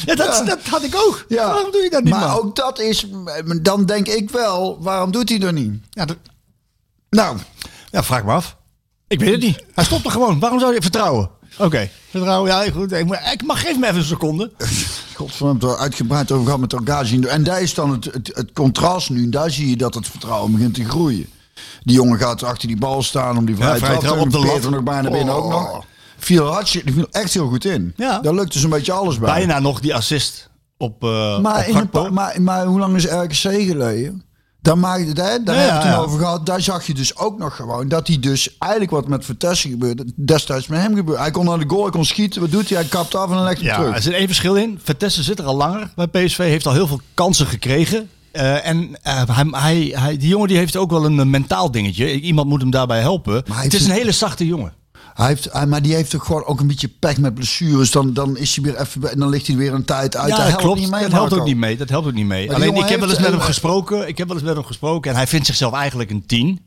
Ja, dat, Ja. dat had ik ook. Ja. Waarom doe je dat niet, Maar man? ook dat is, dan denk ik wel, waarom doet hij dat niet? Ja, dat- Nou, ja, vraag me af. Ik weet het niet. Hij stopt er gewoon. Waarom zou je vertrouwen? Oké, vertrouwen. Ja, goed. Ik, moet- ik mag geef me even een seconde. godverdomme, er uitgebreid over gehad met Orgazi. En daar is dan het, het, het contrast nu. En daar zie je dat het vertrouwen begint te groeien. Die jongen gaat achter die bal staan om die vrije vrije trap op de lat. Nog bijna binnen ook Oh. nog. Viel, hartstikke, die viel echt heel goed in. Ja. Daar lukte zo'n beetje alles bij. Bijna nog die assist op, eh Maar, op in een maar, maar hoe lang is RKC geleden? Daar, maakte het, hè, daar Ja, hebben we het ja. over gehad. Daar zag je dus ook nog gewoon dat hij dus eigenlijk wat met Vertessen gebeurde. Destijds met hem gebeurde. Hij kon naar de goal, hij kon schieten. Wat doet hij? Hij kapt af en dan legt hem Ja, terug. er zit één verschil in. Vertessen zit er al langer bij PSV. Heeft al heel veel kansen gekregen. Eh, en eh, hij, hij, hij, die jongen die heeft ook wel een mentaal dingetje. Iemand moet hem daarbij helpen. hij Het is een- hele zachte jongen. Hij heeft, hij, maar die heeft toch gewoon ook een beetje pech met blessures. Dan, dan is hij weer even en dan ligt hij weer een tijd uit. Ja, Dat helpt klopt. niet mee, dat helpt ook niet mee. Dat helpt ook niet mee. Alleen ik heb wel eens met hem gesproken. Ik heb wel eens met hem gesproken. En hij vindt zichzelf eigenlijk een 10.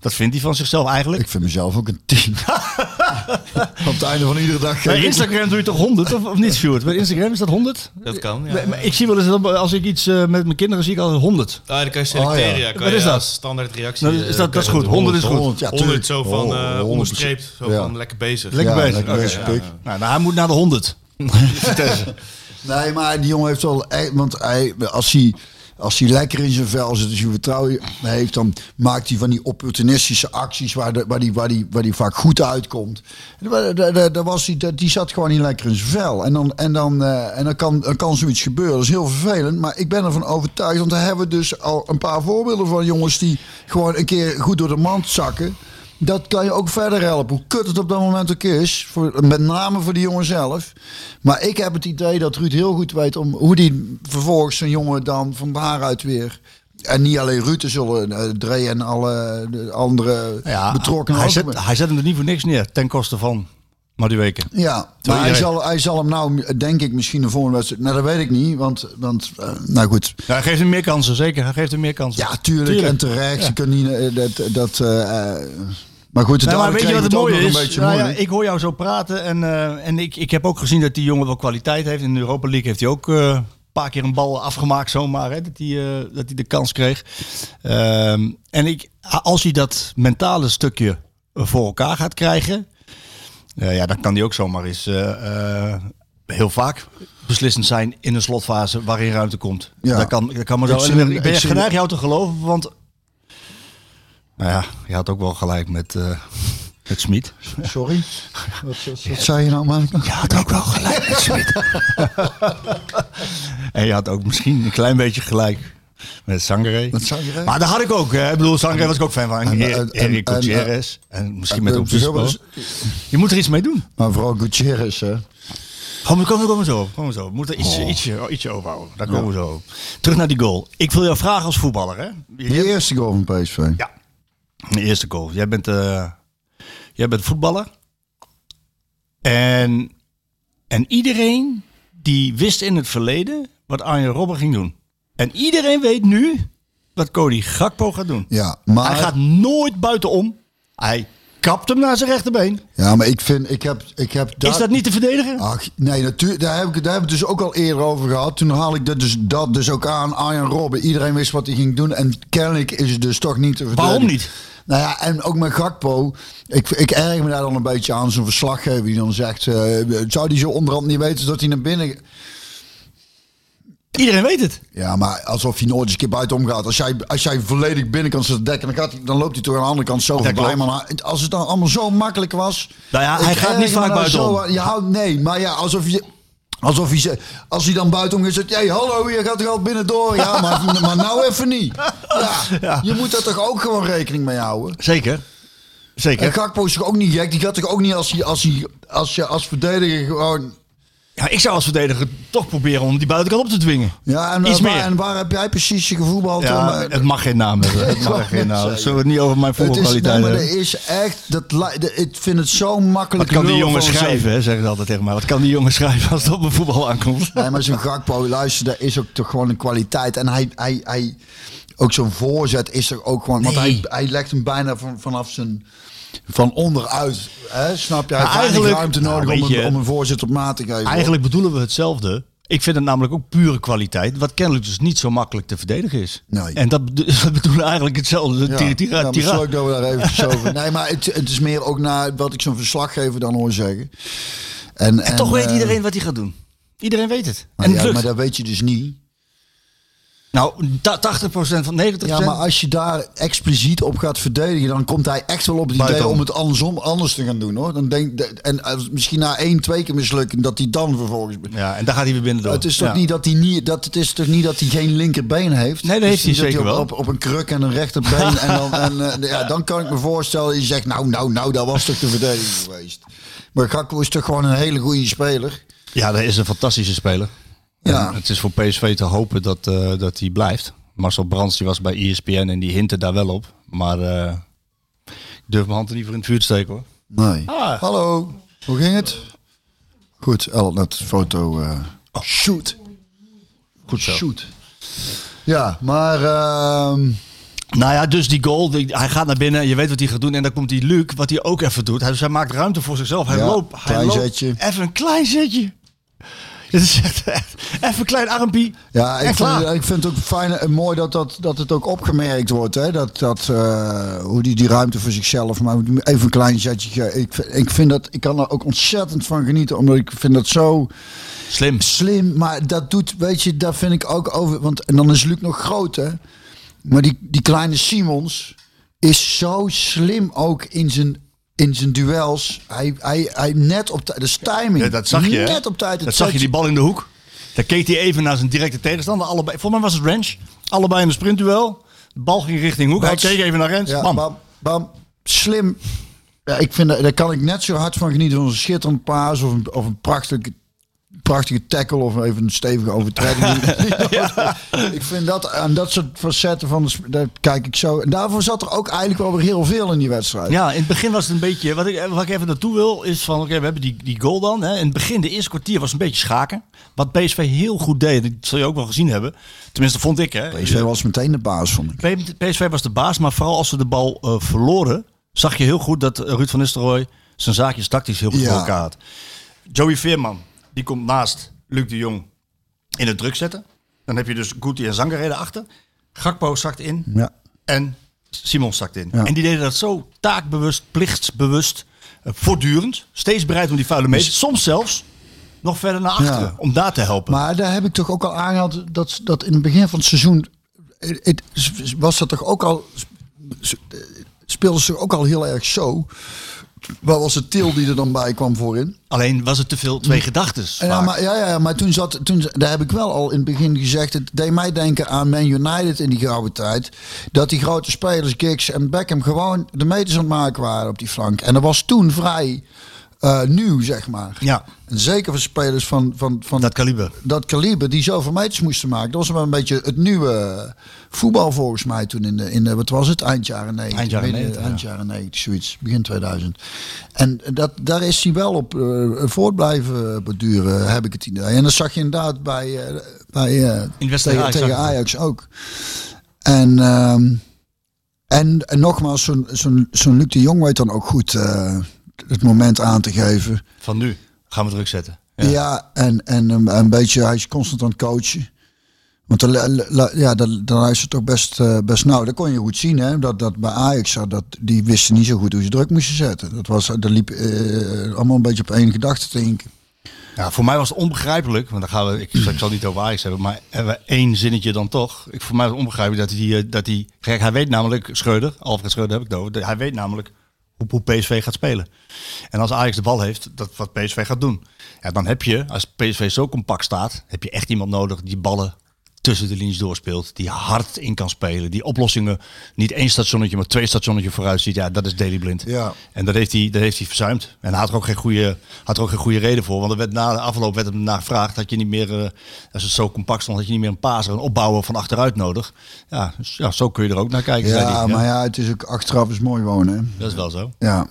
Dat vindt hij van zichzelf eigenlijk. Ik vind mezelf ook een tien. Op het einde van iedere dag. Bij Instagram doe je toch 100 of, of niet, Stuart? Bij Instagram is dat 100? Dat kan, ja. Maar- maar Ik zie wel eens, dat als ik iets eh, met mijn kinderen zie, ik al 100. Ah, dan kan je selecteren. Oh, ja. ja. Kan Wat je is dat? standaard reactie. Nou, is eh, dat- kan dat is goed. doen. 100 is goed. 100, ja, 100 tuurlijk. zo van eh 100%. onderstreept. Zo Ja. van lekker bezig. Lekker Ja, bezig. lekker bezig. Nou, nou, hij moet naar de 100. Nee, maar die jongen heeft wel... Want hij, als, hij, als hij lekker in zijn vel zit, als hij vertrouwen heeft... dan maakt hij van die opportunistische acties waar, waar, die, waar, die, waar die vaak goed uitkomt. Daar- was dat- die zat gewoon niet lekker in zijn vel. En dan, en dan, eh, en dan, kan, dan kan zoiets gebeuren. Dat is heel vervelend. Maar ik ben ervan overtuigd, want daar hebben we dus al een paar voorbeelden van... jongens die gewoon een keer goed door de mand zakken... Dat kan je ook verder helpen. Hoe kut het op dat moment ook is. Voor, met name voor die jongen zelf. Maar ik heb het idee dat Ruud heel goed weet om hoe die vervolgens zo'n jongen dan van daaruit weer. En niet alleen Ruud, er zullen uh, Dre en alle de andere Ja, betrokkenen hij ook zet, hij zet hem er niet voor niks neer, ten koste van Madueke. Ja, Terwijl maar hij zal, hij zal hem nou, denk ik, misschien de volgende wedstrijd. Nou, dat weet ik niet, want, want eh, nou goed. Ja, hij geeft hem meer kansen, zeker. Hij geeft hem meer kansen. Ja, tuurlijk, en terecht. Je kunt niet, eh, dat, dat, eh, eh, maar goed, Nee, maar daar weet je kregen wat we het mooie is? Een beetje Nou ja, ik hoor jou zo praten en, eh, en ik, ik heb ook gezien dat die jongen wel kwaliteit heeft. In de Europa League heeft hij ook eh, een paar keer een bal afgemaakt zomaar, hè, dat, hij, eh, dat hij de kans kreeg. Ehm, en ik, als hij dat mentale stukje voor elkaar gaat krijgen, ja, dan kan hij ook zomaar eens heel vaak beslissend zijn in een slotfase waarin ruimte komt. Ja. Dat kan, dat kan maar zo. Ik ben geneigd jou te geloven, want nou ja, je had ook wel gelijk met, eh met Smit. Sorry? Wat, wat, wat zei je nou, man? Je had ook wel gelijk met Smit. en je had ook misschien een klein beetje gelijk met Sangare. Met Sangare? Maar dat had ik ook. Hè. Ik bedoel, Sangare was ik ook fan van. En, En, en- Erik en- Gutierrez. En, misschien en- met Obispo. dus- Je moet er iets mee doen. Maar vooral Gutierrez, hè? Kom, we komen, komen zo. Komen zo. We moeten iets, ietsje, ietsje overhouden. Daar komen we zo. Terug naar die goal. Ik wil jou vragen als voetballer. Hè? De eerste goal van PSV. Ja. De eerste goal. Jij bent, eh, jij bent voetballer. En, en iedereen die wist in het verleden wat Arjen Robben ging doen. En iedereen weet nu wat Cody Gakpo gaat doen. Ja, maar, Hij gaat nooit buitenom. Hij kapt hem naar zijn rechterbeen. ja, maar ik vind, ik heb, ik heb Is dat niet te verdedigen? Ach, nee, natuurlijk. Daar heb ik daar hebben we het dus ook al eerder over gehad. Toen haal ik dat dus, dat dus ook aan. Arjen Robben. Iedereen wist wat hij ging doen. En kennelijk is het dus toch niet te verdedigen. Waarom niet? Nou ja, en ook met Gakpo. Ik, ik erg me daar dan een beetje aan. Zo'n verslaggever die dan zegt... eh, zou die zo onderhand niet weten dat hij naar binnen... Iedereen weet het. Ja, maar alsof hij nooit eens een keer buitenom gaat. Als jij, als jij volledig binnenkant zit dekken, dan, gaat hij, dan loopt hij toch aan de andere kant zo voorbij. Maar als het dan allemaal zo makkelijk was... Nou ja, hij gaat niet vaak buitenom. zo aan. Ja, nee, maar ja, alsof je... Alsof hij, ze- als hij dan buitenom gaat, zegt, hey, hallo, je gaat toch al binnendoor? Ja, maar, maar nou even niet. Ja, Je moet daar toch ook gewoon rekening mee houden? Zeker. Zeker. En Gakpo is toch ook niet gek? Die gaat toch ook niet als hij als, hij, als je als verdediger gewoon... Ja, ik zou als verdediger toch proberen om die buitenkant op te dwingen. Ja, en, Iets waar, meer. en waar heb jij precies je gevoetbald? Ja, om, eh, het mag geen naam hebben. Het mag geen naam. zeggen. Zullen we het niet over mijn het is, nee, voetbalkwaliteit maar hebben? er is echt, dat, ik vind het zo makkelijk. Wat kan die jongen schrijven, hè, zeggen ze altijd tegen mij. Wat kan die jongen schrijven als het op een voetbal aankomt? Nee, maar zo'n Gakpo, luister, daar is ook toch gewoon een kwaliteit. En hij, hij, hij ook zo'n voorzet is er ook gewoon, want hij, hij legt hem bijna van, vanaf zijn, van onderuit. Hè? Snap je? Hij heeft eigenlijk- ruimte nou, nodig om, een, je, om een op maat te geven. Eigenlijk bedoelen we hetzelfde. Ik vind het namelijk ook pure kwaliteit. Wat kennelijk dus niet zo makkelijk te verdedigen is. Nee. En dat, bedoelen eigenlijk hetzelfde. Ja, Tira, tira, ja, maar tira. dat we daar eventjes over. Nee, maar het, het is meer ook naar wat ik zo'n verslaggever dan hoor zeggen. En, En toch weet eh, iedereen wat hij gaat doen. Iedereen weet het. maar en ja, maar dat weet je dus niet. Nou, ta- 80% van 90%. Ja, maar als je daar expliciet op gaat verdedigen, dan komt hij echt wel op het idee om het andersom anders te gaan doen hoor. Dan denk, en als misschien na één, twee keer mislukken, dat hij dan vervolgens. Ja, en daar gaat hij weer binnen door. Het is toch Ja. niet dat hij niet, dat het is toch niet dat hij geen linkerbeen heeft. Nee, dat heeft niet hij zeker wel. Op, op een kruk en een rechterbeen en dan, en, eh, ja, dan kan ik me voorstellen, je zegt nou, nou, nou, dat was toch de verdediging geweest. Maar Gakpo is toch gewoon een hele goede speler. Ja, dat is een fantastische speler. Ja. En het is voor PSV te hopen dat, eh, dat hij blijft. Marcel Brands die was bij ESPN en die hintte daar wel op. Maar eh, ik durf mijn hand er niet voor in het vuur te steken hoor. Nee. Ah. Hallo, hoe ging het? Goed, El, net foto. eh shoot. Goed zo. Shoot. Ja, maar ehm, Nou ja, dus die goal. die- hij gaat naar binnen. Je weet wat hij gaat doen. En dan komt die Luc, wat hij ook even doet. Hij, dus hij maakt ruimte voor zichzelf. Hij Ja, loopt. Hij klein loopt. zetje. Even een klein zetje. Het is echt, echt even een klein armpie. ja, ik vind, ik vind het ook fijn en mooi dat, dat, dat het ook opgemerkt wordt. Hè? Dat, dat, eh, hoe die die ruimte voor zichzelf, maar even een klein zetje. Ik, vind- ik, vind dat, ik kan er ook ontzettend van genieten, omdat ik vind dat zo Slim. slim. Maar dat doet, weet je, daar vind ik ook over. Want en dan is Luc nog groot, hè? Maar die, die kleine Simons is zo slim ook in zijn, in zijn duels. Hij, hij, hij net op tijd, de timing. Ja, dat zag je. hè? Net op tijd. Dat zag je die bal in de hoek. Dan keek hij even naar zijn directe tegenstander. Allebei, voor mij was het Ranch. Allebei in een sprintduel. De bal ging richting hoek. Hij keek even naar Rens. Ja, Bam. bam, bam. Slim. Ja, ik vind dat, daar kan ik net zo hard van genieten van een schitterend paas of een, of een prachtige, prachtige tackle of even een stevige overtreding. Ik vind dat aan dat soort facetten van de, daar kijk ik zo. En daarvoor zat er ook eigenlijk wel weer heel veel in die wedstrijd. Ja, in het begin was het een beetje. Wat ik, wat ik even naartoe wil, is van. Oké, we hebben die, die goal dan. Hè. In het begin, de eerste kwartier, was een beetje schaken. Wat PSV heel goed deed. Dat zul je ook wel gezien hebben. Tenminste, vond ik. Hè. PSV was meteen de baas, vond ik. PSV was de baas, maar vooral als ze de bal eh, verloren, zag je heel goed dat Ruud van Nistelrooy zijn zaakjes tactisch heel goed Ja. voor elkaar had. Joey Veerman, die komt naast Luc de Jong in het druk zetten. Dan heb je dus Guti en Zangarede achter. Gakpo zakt in Ja. en Simon zakt in. Ja. En die deden dat zo taakbewust, plichtsbewust, eh, voortdurend. Steeds bereid om die vuile meter, soms zelfs nog verder naar achteren, Ja. om daar te helpen. Maar daar heb ik toch ook al aangehaald dat, dat in het begin van het seizoen het, het- was dat toch ook al speelden ze ook al heel erg zo. Wat was het til die er dan bij kwam voorin? Alleen was het te veel twee gedachten. En ja, maar, ja, ja, maar toen zat, toen, daar heb ik wel al in het begin gezegd. Het deed mij denken aan Man United in die gouden tijd. Dat die grote spelers, Giggs en Beckham, gewoon de meters aan het maken waren op die flank. En dat was toen vrij eh, nieuw, zeg maar. Ja. En zeker voor spelers van, van, van Dat kaliber. dat kaliber die zoveel meters moesten maken. Dat was wel een beetje het nieuwe voetbal volgens mij toen in de, in de wat was het, eind jaren 90. Eind jaren Midden- 90, eind ja. jaren 90, zoiets, begin 2000. En dat, daar is hij wel op eh, voort blijven beduren, heb ik het idee. En dat zag je inderdaad bij, eh, bij tegen, Ajax tegen Ajax ook. En, ehm, en, en nogmaals, zo'n zo'n zo'n Luc de Jong weet dan ook goed het moment aan te geven. Van nu gaan we druk zetten. Ja, en, en een, een beetje, hij is constant aan het coachen. Want ja, dan, dan is het toch best, eh, best nauw. Dat kon je goed zien, hè? Dat, dat bij Ajax, dat, die wisten niet zo goed hoe ze druk moesten zetten. Dat, was, dat liep eh, allemaal een beetje op één gedachte te hinken. Ja, voor mij was het onbegrijpelijk, want dan gaan we, ik, ik zal niet over Ajax hebben, maar hebben we één zinnetje dan toch. Ik, voor mij was het onbegrijpelijk dat hij, eh, dat hij, kijk, hij weet namelijk, Schreuder, Alfred Schreuder heb ik het over, hij weet namelijk hoe, PSV gaat spelen. En als Ajax de bal heeft, dat wat PSV gaat doen. Ja, dan heb je, als PSV zo compact staat, heb je echt iemand nodig die ballen tussen de linies doorspeelt, die hard in kan spelen, die oplossingen niet één stationnetje, maar twee stationnetje vooruit ziet, ja, dat is Daily Blind. Ja. En dat heeft hij, dat heeft hij verzuimd. En hij had er ook geen goede, had er ook geen goede reden voor, want er werd na de afloop werd hem naar gevraagd, had je niet meer, eh, als het zo compact stond, had je niet meer een paser, een opbouwer van achteruit nodig. Ja, dus, ja, zo kun je er ook naar kijken. Ja, maar ja, het is ook achteraf is mooi wonen. Hè? Dat is wel zo. Ja.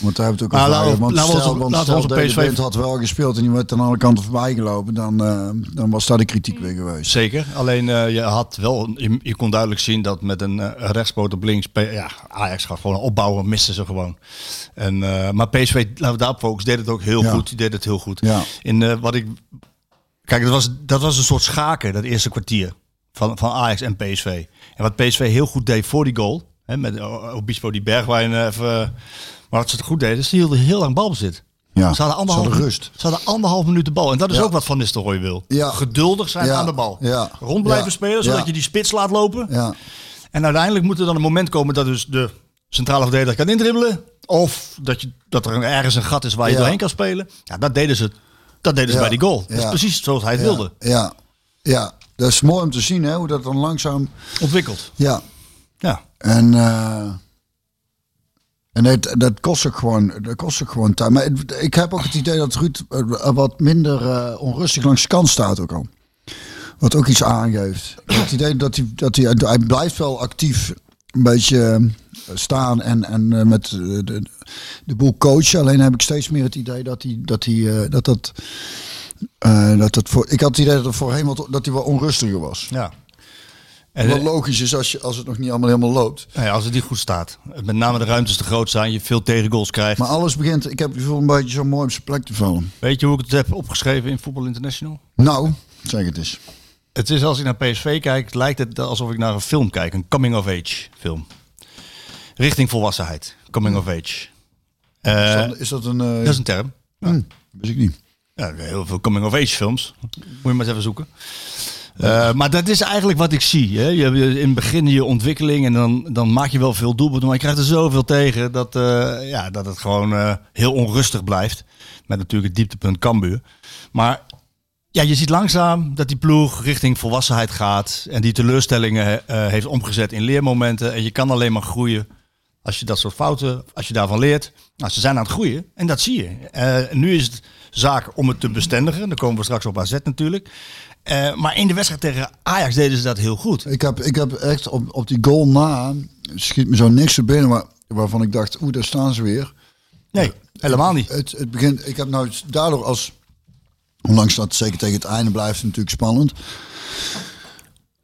Want daar hebben we het ook Maar over. laten we- Want laten we stel, onze- want laten we stel onze Daily PSV had wel gespeeld en die werd aan alle kanten voorbij gelopen, dan, eh, dan was daar de kritiek weer geweest. Zeker. Alleen eh, je had wel, je, je kon duidelijk zien dat met een rechtspoot op links, ja, Ajax gaat gewoon opbouwen, misten ze gewoon. En, maar PSV, laten we daarop focussen, deed het ook heel Ja. goed. Die deed het heel goed. Ja. In wat ik, kijk, dat was, dat was een soort schaken, dat eerste kwartier van, van Ajax en PSV. En wat PSV heel goed deed voor die goal, hè, met Obispo die Bergwijn even, maar wat ze het goed deden, ze hielden heel lang balbezit. Ja, Ze hadden anderhalf, ze hadden rust. Ze hadden anderhalf minuut de bal. En dat is Ja. ook wat Van Nistelrooy wil. Ja. Geduldig zijn Ja. aan de bal. Ja. Rond blijven spelen, zodat je die spits laat lopen. Ja. En uiteindelijk moet er dan een moment komen dat dus de centrale verdediger kan indribbelen. Of dat, je, dat er ergens een gat is waar je doorheen kan spelen. Ja, dat deden ze, dat deden ze bij die goal. Dat is precies zoals hij het wilde. Ja. ja, dat is mooi om te zien hè, hoe dat dan langzaam... Ontwikkeld. Ja, Ja. En, eh, en dat, kost ook gewoon, dat kost ook gewoon tijd. Maar ik heb ook het idee dat Ruud eh, wat minder eh, onrustig langs de kant staat ook al. Wat ook iets aangeeft. Het idee dat hij, dat hij, hij blijft wel actief een beetje eh, staan en, en eh, met eh, de, de boel coachen. Alleen heb ik steeds meer het idee dat hij, dat hij, eh, dat dat, eh, dat dat voor, ik had het idee dat het voorheen wat, dat hij wel onrustiger was. ja. En, Wat eh, logisch is als, je, als het nog niet allemaal helemaal loopt. nou ja, als het niet goed staat. Met name de ruimtes te groot zijn. Je veel tegengoals krijgt. Maar alles begint, ik heb het gevoel een beetje zo mooi op zijn plek te vallen. Weet je hoe ik het heb opgeschreven in Voetbal International? Nou, zeg het eens. Het is als ik naar PSV kijk, lijkt het alsof ik naar een film kijk. Een coming-of-age film. Richting volwassenheid. Coming-of-age. Is Eh dat, is dat een... eh, dat is een term. hm, wist ik niet. Ja, heel veel coming-of-age films. Moet je maar eens even zoeken. Eh, maar dat is eigenlijk wat ik zie. Hè. Je, in het begin je ontwikkeling en dan, dan maak je wel veel doelpunten. Maar je krijgt er zoveel tegen dat, eh, ja, dat het gewoon eh, heel onrustig blijft. Met natuurlijk het dieptepunt Cambuur. Maar ja, je ziet langzaam dat die ploeg richting volwassenheid gaat. En die teleurstellingen heeft omgezet in leermomenten. En je kan alleen maar groeien als je dat soort fouten, als je daarvan leert. Nou, ze zijn aan het groeien en dat zie je. Nu is het zaak om het te bestendigen. Dan komen we straks op AZ natuurlijk. Eh, maar in de wedstrijd tegen Ajax deden ze dat heel goed. Ik heb, ik heb echt op, op die goal na, schiet me zo niks te binnen, waar, waarvan ik dacht, oeh, daar staan ze weer. Nee, helemaal niet. Het, het begint, ik heb nou daardoor als, ondanks dat zeker tegen het einde blijft het natuurlijk spannend.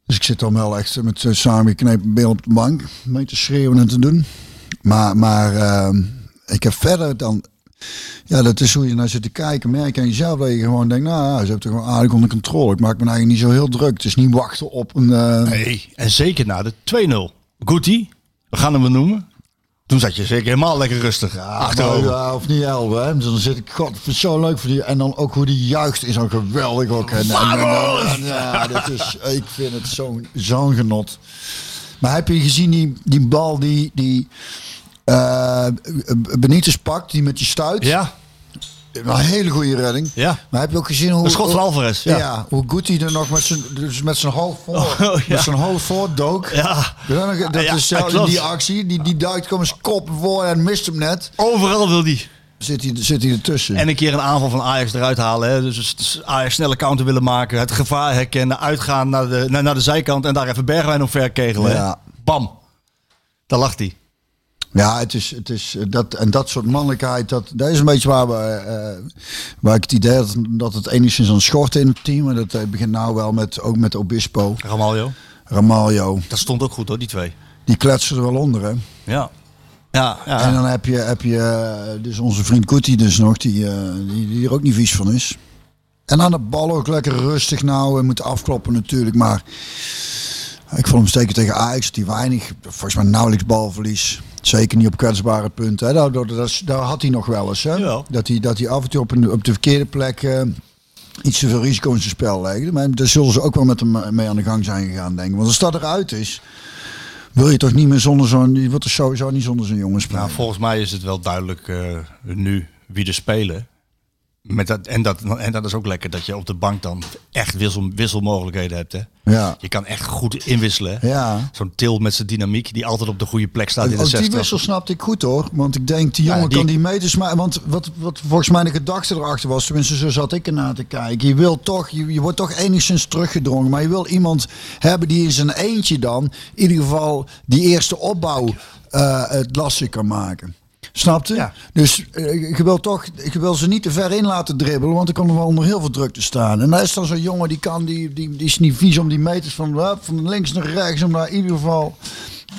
Dus ik zit dan wel echt met uh, samengeknepen been op de bank, mee te schreeuwen en te doen. Maar, maar ehm, ik heb verder dan, ja, dat is hoe je naar zit te kijken. Merk aan jezelf dat je gewoon denkt, nou ja, ze hebben het gewoon aardig onder controle. Ik maak me eigenlijk niet zo heel druk. Het is niet wachten op een... eh, Nee, en zeker na de 2-0. Goetie, we gaan hem wel noemen. Toen zat je zeker helemaal lekker rustig Ja, achterover. ja, of niet elf, hè. Dus dan zit ik, god, zo leuk voor die. En dan ook hoe die juicht is zo geweldig ook. En, en, en- en- ja, dat is, ik vind het zo'n zo'n genot. Maar heb je gezien die, die bal die, die eh Benitez pakt, die met die stuit? Ja, Een hele goede redding. ja. Maar heb je ook gezien hoe... Schot van Alvarez, ja. Ja. hoe goed hij er nog met zijn, dus met zijn hoofd voor, Oh, ja. met zijn hoofd voor dook. Ja, Dat Ja, is ja, zelf klopt. die actie. Die, die duikt komen zijn kop voor en mist hem net. overal wil die. Zit hij, zit hij ertussen. En een keer een aanval van Ajax eruit halen. Hè. Dus, Ajax snelle counter willen maken. Het gevaar herkennen. Uitgaan naar de, naar, naar de zijkant. En daar even Bergwijn op verkegelen. hè. Ja. Bam. Daar lag hij. Ja, het is, het is eh, dat en dat soort mannelijkheid, dat, dat is een beetje waar, we, eh, waar ik het idee had dat het enigszins aan schort in het team. En dat eh, begint nou wel met, ook met Obispo, Ramaljo. Ramaljo. Dat stond ook goed hoor, die twee. Die kletsen er wel onder, hè. Ja. Ja, ja. En dan heb je, heb je dus onze vriend Kuti dus nog, die, die, die er ook niet vies van is. En aan de bal ook lekker rustig nou, en moet afkloppen natuurlijk, maar ik vond hem steken tegen Ajax, die weinig, volgens mij nauwelijks balverlies. Zeker niet op kwetsbare punten. Hè. Daar, daar, daar, daar had hij nog wel eens. Hè. Dat, hij, dat hij af en toe op, een, op de verkeerde plek eh, iets te veel risico in zijn spel legde. Maar daar zullen ze ook wel met hem mee aan de gang zijn gegaan, denk ik. Want als dat eruit is, wil je toch niet meer zonder zo'n... Je wilt er sowieso niet zonder zo'n jongen spelen. Nou, volgens mij is het wel duidelijk eh, nu wie er spelen. Met dat, en, dat, en dat is ook lekker dat je op de bank dan echt wissel, wisselmogelijkheden hebt. Hè? Ja. Je kan echt goed inwisselen. Ja. Zo'n til met zijn dynamiek die altijd op de goede plek staat in de Ook die 60. wissel snapte ik goed hoor. Want ik denk, die Ja, jongen die- kan die meters maar. Want wat, wat volgens mij de gedachte erachter was, tenminste zo zat ik ernaar te kijken. Je wil toch, je, je wordt toch enigszins teruggedrongen. Maar je wil iemand hebben die in zijn eentje dan, in ieder geval die eerste opbouw eh, het lastig kan maken. Snapte? Ja. Dus eh, je wil toch, je wil ze niet te ver in laten dribbelen, want dan er wel onder heel veel druk te staan. En daar is dan zo'n jongen die kan, die, die, die is niet vies om die meters van, hup, van links naar rechts, om daar in ieder geval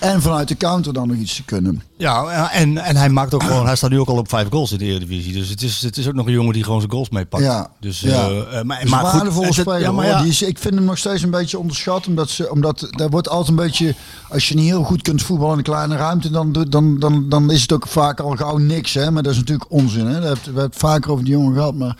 en vanuit de counter dan nog iets te kunnen. Ja, en, en hij maakt ook gewoon, hij staat nu ook al op vijf goals in de Eredivisie. Dus het is, het is ook nog een jongen die gewoon zijn goals meepakt. Ja. Dus, Ja. eh, eh, maar, is maar waardevolle speler. Ja, maar ja, Die is, ik vind hem nog steeds een beetje onderschat. Omdat, ze, omdat daar wordt altijd een beetje. Als je niet heel goed kunt voetballen in een kleine ruimte. Dan, dan, dan, dan is het ook vaak al gauw niks. Hè? Maar dat is natuurlijk onzin. Hè? We hebben het vaker over die jongen gehad. Maar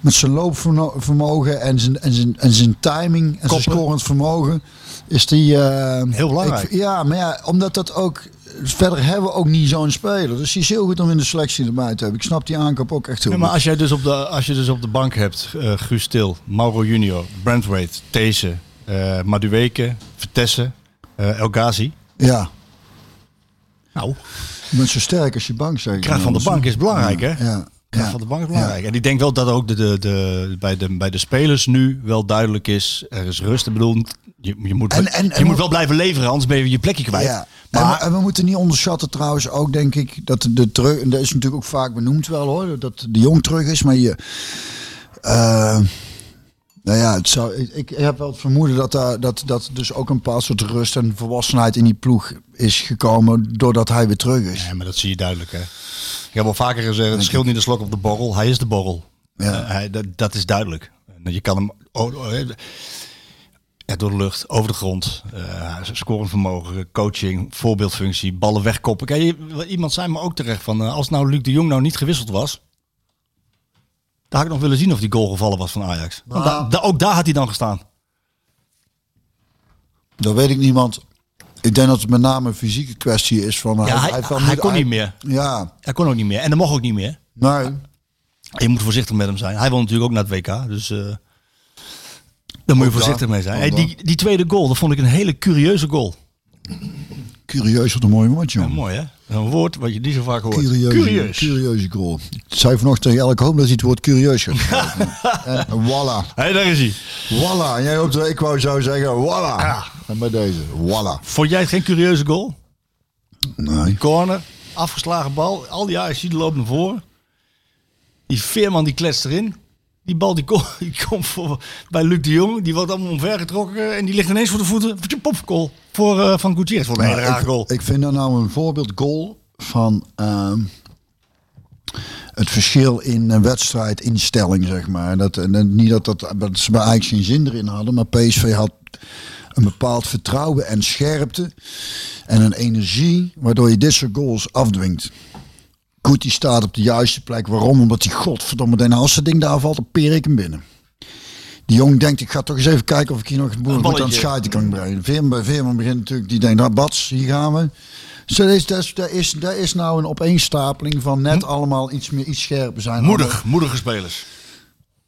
met zijn loopvermogen en zijn, en zijn, en zijn timing. En zijn scorend vermogen. Is die. eh, Heel belangrijk. ik- ja, maar ja, omdat dat ook. Verder hebben we ook niet zo'n speler. Dus die is heel goed om in de selectie erbij te hebben. Ik snap die aankoop ook echt heel maar als, jij dus op de, als je dus op de bank hebt, eh Guus Til, Mauro Junior, Brentwaite, These, eh Madueke, Vitesse, eh El Ghazi. Ja. Nou, Je bent zo sterk als je bank zeg ik kracht dan van de bank is belangrijk hè? Ja. Ja. van de bank is belangrijk. En ik denk wel dat ook de, de, de, bij, de, bij de spelers nu wel duidelijk is, er is rust. Ik bedoel, je, je, moet, En- en- je en- moet wel blijven leveren, anders ben je je plekje kwijt. Ja. Maar, en, we, we moeten niet onderschatten trouwens ook, denk ik, dat de terug... En dat is natuurlijk ook vaak benoemd wel hoor, dat de jong terug is. Maar je... eh, nou ja, het zou, ik, ik heb wel het vermoeden dat, daar, dat, dat dus ook een bepaald soort rust en volwassenheid in die ploeg is gekomen doordat hij weer terug is. Ja, maar dat zie je duidelijk hè. Ik heb al vaker gezegd, het scheelt niet de slok op de borrel. Hij is de borrel. Ja. Eh, hij, dat, dat is duidelijk. Je kan hem oh, oh, eh, ja, door de lucht, over de grond, eh scorend vermogen, coaching, voorbeeldfunctie, ballen wegkoppen. Kijk, iemand zei me ook terecht van, eh, als nou Luc de Jong nou niet gewisseld was, had ik nog willen zien of die goal gevallen was van Ajax. Want da- da- ook daar had hij dan gestaan. Dat weet ik niet, want ik denk dat het met name een fysieke kwestie is. Van, Ja, hij, hij kon niet meer. Ja, Hij kon ook niet meer. En dat mocht ook niet meer. nee. Je moet voorzichtig met hem zijn. Hij wil natuurlijk ook naar het WK. Dus eh daar moet je Ook voorzichtig daar. mee zijn. Hey, die, die tweede goal, dat vond ik een hele curieuze goal. Curieus, wat een mooi woordje. Ja, jongen. mooi hè? Een woord wat je niet zo vaak hoort. Curieuze, Curieus. curieuze goal. Ik zei vanochtend tegen elke hoop dat hij het woord curieus en voilà. Hé, daar is hij. Voilà. En jij ook, ik wou zo zeggen, voilà. En bij deze, voilà. Vond jij het geen curieuze goal? Nee. Corner, afgeslagen bal. Al die die loopt naar voren. Die Veerman die kletst erin. Die bal die, komt die komt voor, bij Luc de Jong. Die wordt allemaal omvergetrokken. En die ligt ineens voor de voeten. Popgoal voor uh, Van Gutierrez. Voor een hele ik, goal. ik vind dat nou een voorbeeld goal van ehm, het verschil in een wedstrijdinstelling, zeg maar. Dat, en niet dat, dat, dat ze bij Ajax geen zin erin hadden, maar PSV had een bepaald vertrouwen en scherpte en een energie waardoor je dit soort goals afdwingt. Goed, die staat op de juiste plek. Waarom? Omdat die godverdomme, Den als dat ding daar valt, dan peer ik hem binnen. Die jong denkt, ik ga toch eens even kijken of ik hier nog een boer goed aan het schuiten kan brengen. Veerman Veerman begint natuurlijk, die denkt, nou Bats, hier gaan we. Dus dat is, dat is, dat is, dat is nou een opeenstapeling van net allemaal iets, meer, iets scherper zijn. Moedig, moedige spelers.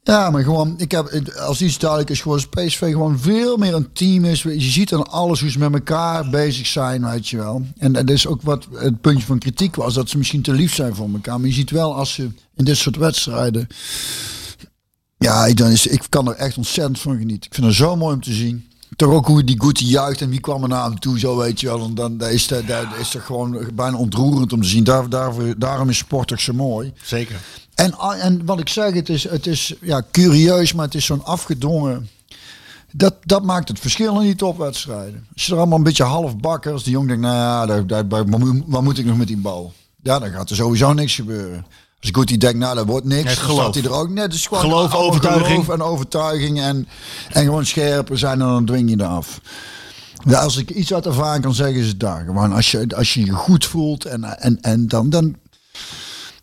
Ja, maar gewoon, ik heb, als iets duidelijk is, gewoon PSV gewoon veel meer een team is. Je ziet aan alles hoe ze met elkaar bezig zijn, weet je wel. En dat is ook wat het puntje van kritiek was, dat ze misschien te lief zijn voor elkaar. Maar je ziet wel als ze in dit soort wedstrijden. Ja, ik, dan is, ik kan er echt ontzettend van genieten. Ik vind het zo mooi om te zien. Toch ook hoe die Guti juicht en wie kwam er naar hem toe, zo weet je wel. En dan dat is dat, dat is toch gewoon bijna ontroerend om te zien. Daar, daarvoor, daarom is sport toch zo mooi. Zeker. En, en wat ik zeg, het is, het is ja, curieus, maar het is zo'n afgedwongen. Dat, dat maakt het verschil in die topwedstrijden. Als je er allemaal een beetje half bakken, als die jong denkt, nou ja, daar, daar, wat moet ik nog met die bal? Ja, dan gaat er sowieso niks gebeuren. Als goed die denkt, nou, dat wordt niks, dan geloof. hij er ook net. Dus gewoon Geloof, overtuiging. geloof en overtuiging en, en gewoon scherper zijn en dan dwing je er af. Ja, als ik iets uit ervaring kan zeggen, is het daar. Gewoon als je als je, je goed voelt en, en, en dan, dan,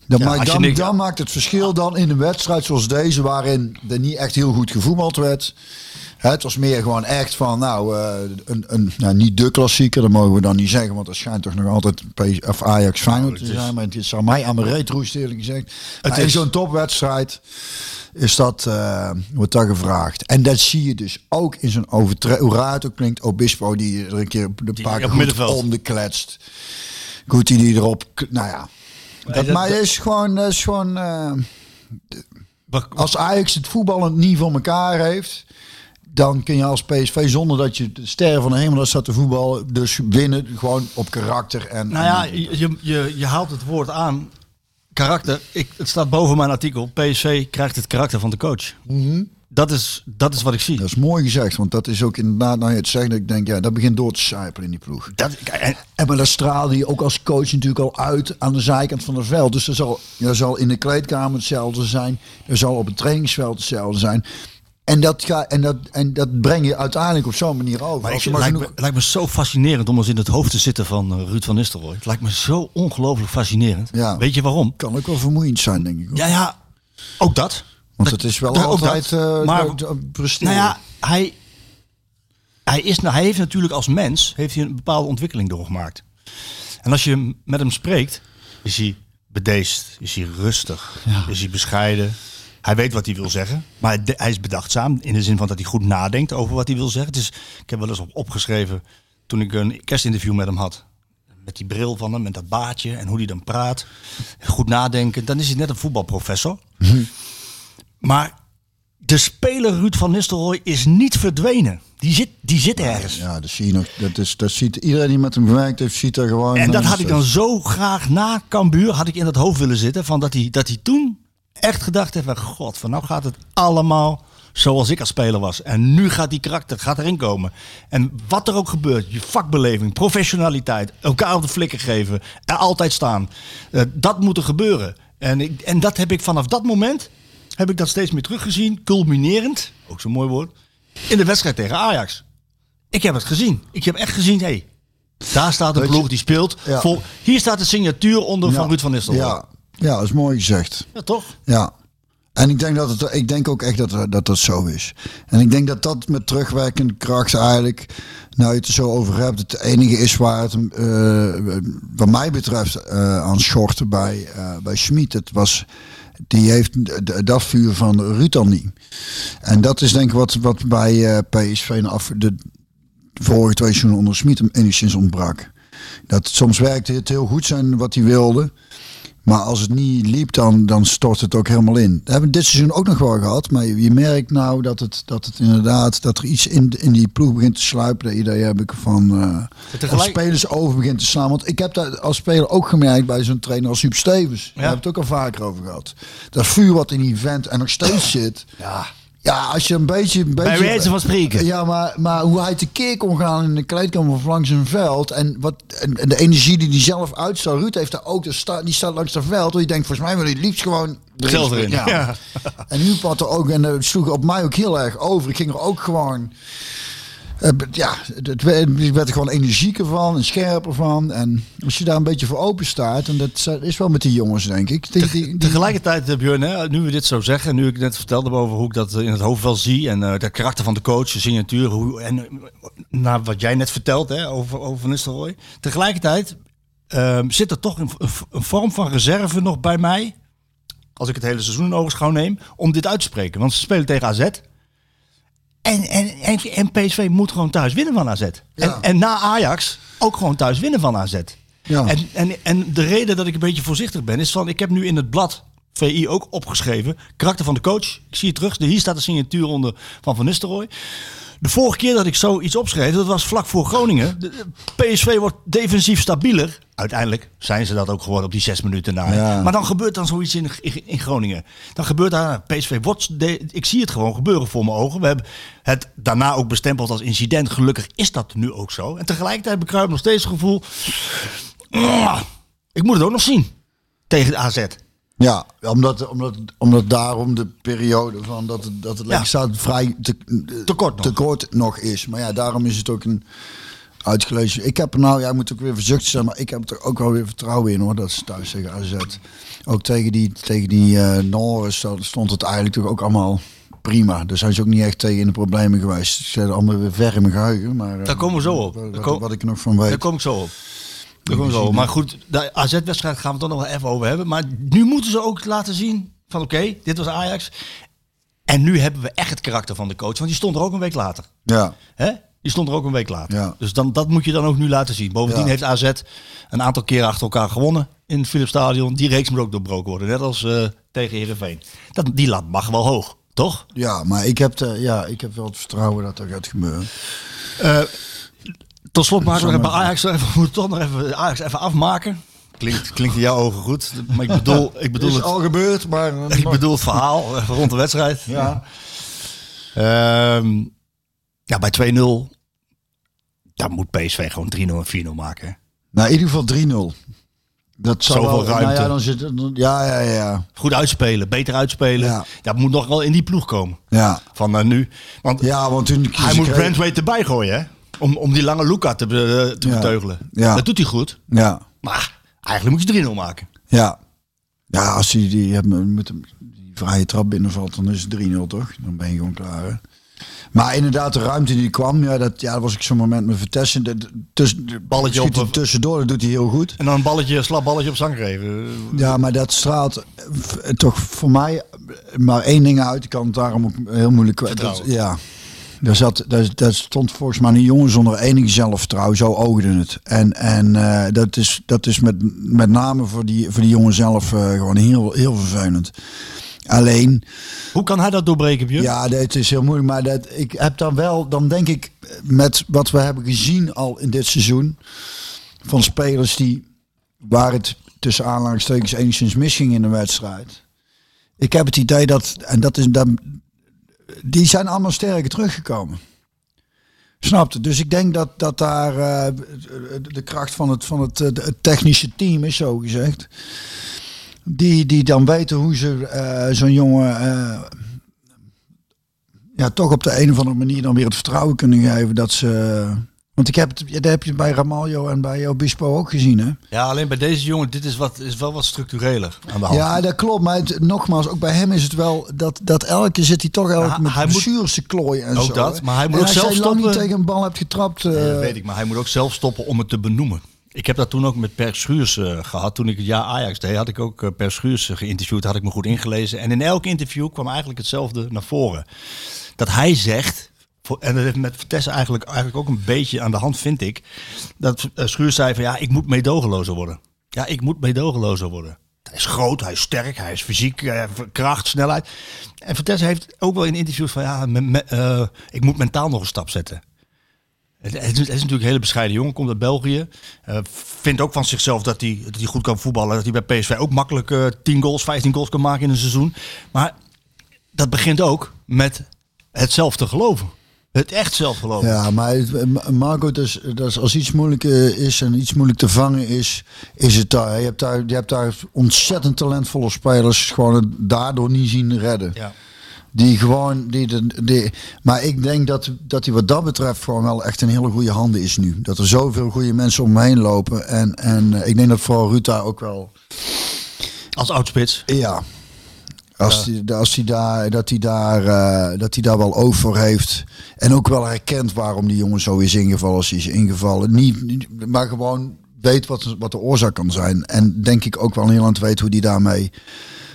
dan, Ja, maakt, niks- dan maakt het verschil dan in een wedstrijd zoals deze, waarin er niet echt heel goed gevoetbald werd. Het was meer gewoon echt van, nou, eh, een, een, nou, niet de klassieker, dat mogen we dan niet zeggen, want dat schijnt toch nog altijd PS of Ajax Feyenoord te zijn. Maar het is aan mij aan mijn reet roest eerlijk gezegd. In is- zo'n topwedstrijd is dat, eh, wordt dat gevraagd. En dat zie je dus ook in zo'n overtreding. Hoe raar het ook klinkt, Obispo die er een keer de paar op keer de kletst. Goed die die erop, nou ja. Dat, dat- maar is gewoon, is gewoon eh, als Ajax het voetballend niet voor elkaar heeft, dan kun je als PSV zonder dat je de sterren van de hemel daar staat te voetballen, dus winnen gewoon op karakter en. Nou ja, en- je, je, je haalt het woord aan. Karakter. Ik, het staat boven mijn artikel. PSV krijgt het karakter van de coach. dat, is, dat is wat ik zie. dat is mooi gezegd, want dat is ook inderdaad, nou je het zegt, dat ik denk, ja, dat begint door te sijpelen in die ploeg. Dat, en, En maar dat straalde je ook als coach natuurlijk al uit aan de zijkant van het veld. Dus er zal, er zal in de kleedkamer hetzelfde zijn. Er zal op het trainingsveld hetzelfde zijn. En dat, ga, en dat, en dat breng je uiteindelijk op zo'n manier over. maar ik, lijkt, genoeg- me, lijkt me zo fascinerend om eens in het hoofd te zitten van eh, Ruud van Nistelrooy. Het lijkt me zo ongelooflijk fascinerend. Ja. Weet je waarom? kan ook wel vermoeiend zijn, denk ik. hoor. Ja, ja, ook dat. Want het is wel dat- ook altijd dat. eh, Maar- presteren. Nou ja, hij, hij, is, nou, hij heeft natuurlijk als mens heeft hij een bepaalde ontwikkeling doorgemaakt. En als je met hem spreekt, is hij bedeesd, is hij rustig, is hij bescheiden. Hij weet wat hij wil zeggen, maar hij- hij is bedachtzaam in de zin van dat hij goed nadenkt over wat hij wil zeggen. Is, ik heb wel eens op opgeschreven toen ik een kerstinterview met hem had. Met die bril van hem, met dat baardje en hoe hij dan praat. Goed nadenken. Dan is hij net een voetbalprofessor. Maar de speler Ruud van Nistelrooy is niet verdwenen. Die zit, die zit ergens. Ja, dat zie je nog. Dat, is, dat ziet iedereen die met hem gewerkt heeft, ziet er gewoon. En dat eh, had ik dan zo graag na Cambuur, had ik in dat hoofd willen zitten. Van dat, hij, dat hij toen echt gedacht heeft van god, van nou gaat het allemaal zoals ik als speler was. En nu gaat die karakter gaat erin komen. En wat er ook gebeurt, je vakbeleving, professionaliteit, elkaar op de flikker geven, er altijd staan. eh, dat moet er gebeuren. En, ik, en dat heb ik vanaf dat moment, heb ik dat steeds meer teruggezien, culminerend, ook zo'n mooi woord, in de wedstrijd tegen Ajax. Ik heb het gezien. Ik heb echt gezien, hé, hey, daar staat een ploeg die speelt. Ja. Vol, hier staat de signatuur onder Ja. van Ruud van Nistelrooy. Ja, ja, dat is mooi gezegd. Ja, toch? Ja. En ik denk, dat het, ik denk ook echt dat, dat dat zo is. En ik denk dat dat met terugwerkende kracht eigenlijk, nou je het er zo over hebt, het enige is waar het, eh, wat mij betreft, eh, aan schortte bij, eh bij Schmid. Het was, die heeft dat vuur van Ruud niet. En dat is denk ik wat, wat bij PSV af, de vorige twee seizoenen onder Schmid enigszins ontbrak. Dat soms werkte het heel goed zijn wat hij wilde. Maar als het niet liep, dan, dan stort het ook helemaal in. Dat hebben we dit seizoen ook nog wel gehad. Maar je, je merkt nou dat het, dat het inderdaad, dat er iets in, in die ploeg begint te sluipen. Dat idee heb ik van, eh tegelijk- als spelers over begint te slaan. Want ik heb dat als speler ook gemerkt bij zo'n trainer als Huub Stevens. Daar hebben we het ook al vaker over gehad. Dat vuur wat in die vent en nog steeds zit. Ja. Ja, als je een beetje... Een beetje Bij wijze van spreken. Ja, maar, maar hoe hij tekeer kon gaan in de kleedkamer of langs een veld. En, wat, en, en de energie die hij zelf uitstraalt. Ruud heeft daar ook, de sta, die staat langs dat veld. Waar je denkt, volgens mij wil hij het liefst gewoon... Zelf erin. Ja. Ja. En nu had er ook, en dat sloeg op mij ook heel erg over. Ik ging er ook gewoon... eh, ja, het werd, er gewoon energieker van en scherper van. En als je daar een beetje voor open staat, en dat is wel met die jongens, denk ik. Die, die, die- Tegelijkertijd, eh, Björn, hè, nu we dit zo zeggen, nu ik net vertelde over hoe ik dat in het hoofd wel zie en eh de karakter van de coach, de signatuur, hoe, en eh, naar wat jij net vertelt hè, over, over Van Nistelrooy. Tegelijkertijd ehm, zit er toch een, een- vorm van reserve nog bij mij, als ik het hele seizoen in ogenschouw neem, om dit uit te spreken. Want ze spelen tegen AZ. En, en, en, en PSV moet gewoon thuis winnen van AZ. En, en na Ajax ook gewoon thuis winnen van AZ. Ja. En, en, en de reden dat ik een beetje voorzichtig ben, is van ik heb nu in het blad VI ook opgeschreven. Karakter van de coach. Ik zie het terug. Hier staat de signatuur onder van Van Nistelrooy. De vorige keer dat ik zoiets opschreef, dat was vlak voor Groningen. De, PSV wordt defensief stabieler. Uiteindelijk zijn ze dat ook geworden op die zes minuten na. Ja. Maar dan gebeurt dan zoiets in, in, in Groningen. Dan gebeurt daar, PSV wordt, de, ik zie het gewoon gebeuren voor mijn ogen. We hebben het daarna ook bestempeld als incident. Gelukkig is dat nu ook zo. En tegelijkertijd bekruipt nog steeds het gevoel, "Ah, ik moet het ook nog zien tegen de AZ. Ja, omdat, omdat, omdat daarom de periode van dat het, dat het Ja. staat vrij te, Te kort nog. te kort nog is. Maar ja, daarom is het ook een uitgelezen. Ik heb er nou, jij moet ook weer verzucht zijn, maar ik heb er ook wel weer vertrouwen in hoor, dat ze thuis tegen AZ. Ook tegen die, tegen die eh Norris stond het eigenlijk toch ook allemaal prima. Daar zijn ze ook niet echt tegen in de problemen geweest. Ze zijn allemaal weer ver in mijn geheugen. Maar, eh, Daar komen we zo op. Wat, kom- wat ik er nog van weet. Daar kom ik zo op. Ik zo. Maar goed, de AZ-wedstrijd gaan we het toch nog wel even over hebben. Maar nu moeten ze ook laten zien van oké, dit was Ajax. En nu hebben we echt het karakter van de coach. Want die stond er ook een week later. Ja, Hè? Die stond er ook een week later. Ja. Dus dan, dat moet je dan ook nu laten zien. Bovendien Ja. heeft AZ een aantal keren achter elkaar gewonnen in het Philips Stadion. Die reeks moet ook doorbroken worden. Net als eh, tegen Heerenveen. Dat, die lat mag wel hoog, toch? ja maar ik heb, de, ja, ik heb wel het vertrouwen dat dat gaat gebeuren. Tot slot maken we. Ajax, nog even, we moeten toch nog even, Ajax even afmaken. Klinkt, klinkt in jouw ogen goed. Maar ik bedoel, ik bedoel, is het, al gebeurd, maar... ik bedoel het verhaal eh, rond de wedstrijd. ja. Ehm, ja, bij 2-0, dan moet PSV gewoon 3-0 en 4-0 maken. Nou, in ieder geval 3-0. Dat zou Zoveel wel, Nou ruimte. ja, dan zit, ja, ja, ja. Goed uitspelen, beter uitspelen. Ja. Dat moet nog wel in die ploeg komen. Ja, Van eh, nu. Want ja want toen... hij moet Brandweight erbij gooien, hè? Om, om die lange Luca te, be- te Ja. beteugelen. Ja. Dat doet hij goed. Ja, Maar eigenlijk moet je 3-0 maken. ja. Ja, als hij die, met hem- die vrije trap binnenvalt, dan is het 3-0 toch? Dan ben je gewoon klaar. Hè? Maar inderdaad, de ruimte die kwam, ja, dat, ja, dat was ik zo'n moment met. De, de, tussen, de, Balletje op- hij tussendoor, dat doet hij heel goed. En dan een balletje, slap balletje op zang geven. Ja, maar dat straalt eh, toch voor mij maar één ding uit. Ik kan het daarom ook heel moeilijk kwijt. Ja. Daar, zat, daar, daar stond volgens mij een jongen zonder enig zelfvertrouwen. Zo oogde het. En, en eh, dat is, dat is met, met name voor die, voor die jongen zelf eh, gewoon heel, heel vervelend. Alleen, Hoe kan hij dat doorbreken, Björn? ja, dat is heel moeilijk. Maar dat, ik heb dan wel, dan denk ik, met wat we hebben gezien al in dit seizoen. Van spelers die, waar het tussen aanhalingstekens enigszins misging in de wedstrijd. Ik heb het idee dat, en dat is, dan, die zijn allemaal sterker teruggekomen. Snapte? Dus ik denk dat, dat daar eh, de kracht van het, van het, eh, het technische team is, zo gezegd. Die, die dan weten hoe ze eh, zo'n jongen ja, toch op de een of andere manier dan weer het vertrouwen kunnen geven dat ze. Want ik heb het, dat heb je bij Ramaljo en bij Obispo ook gezien, hè? Ja, alleen bij deze jongen, dit is, wat, is wel wat structureler aan de hand. Ja, dat klopt. Maar het- nogmaals, ook bij hem is het wel dat, dat elke zit hij toch elke met hij blessures te klooien en Ook zo. dat, maar hij moet En ook als zelf jij lang niet stoppen. tegen een bal hebt getrapt. Ja, dat weet ik, maar hij moet ook zelf stoppen om het te benoemen. Ik heb dat toen ook met Per Schuurs eh, gehad. Toen ik het jaar Ajax deed, had ik ook eh, Per Schuurs geïnterviewd. Had ik me goed ingelezen. En in elk interview kwam eigenlijk hetzelfde naar voren. Dat hij zegt, en dat heeft met Vitesse eigenlijk, eigenlijk ook een beetje aan de hand, vind ik. Dat eh, Schuurs zei van ja, ik moet meedogenlozer worden. Ja, ik moet meedogenlozer worden. Hij is groot, hij is sterk, hij is fysiek, eh, kracht, snelheid. En Vitesse heeft ook wel in interviews van ja, eh, ik moet mentaal nog een stap zetten. Het is, natuurlijk een hele bescheiden jongen, komt uit België. Vindt ook van zichzelf dat hij, dat hij goed kan voetballen. Dat hij bij PSV ook makkelijk eh 10 goals, 15 goals kan maken in een seizoen. Maar dat begint ook met het zelf te geloven. Het echt zelf geloven. Ja, maar Marco, dus, dus als iets moeilijk eh, is en iets moeilijk te vangen is, is het daar. Je hebt daar, je hebt daar ontzettend talentvolle spelers gewoon het daardoor niet zien redden. Ja. Die gewoon, die, de, die, maar ik denk dat, dat hij wat dat betreft gewoon wel echt een hele goede handen is nu. Dat er zoveel goede mensen om me heen lopen. En, en eh, ik denk dat vooral Ruta ook wel, Als oudspits. ja, als hij als die daar, dat hij daar, eh, dat hij daar wel oog voor heeft. En ook wel herkent waarom die jongen zo is ingevallen als hij is ingevallen. Niet, niet- maar gewoon weet wat, wat de oorzaak kan zijn. En denk ik ook wel het weet hoe die daarmee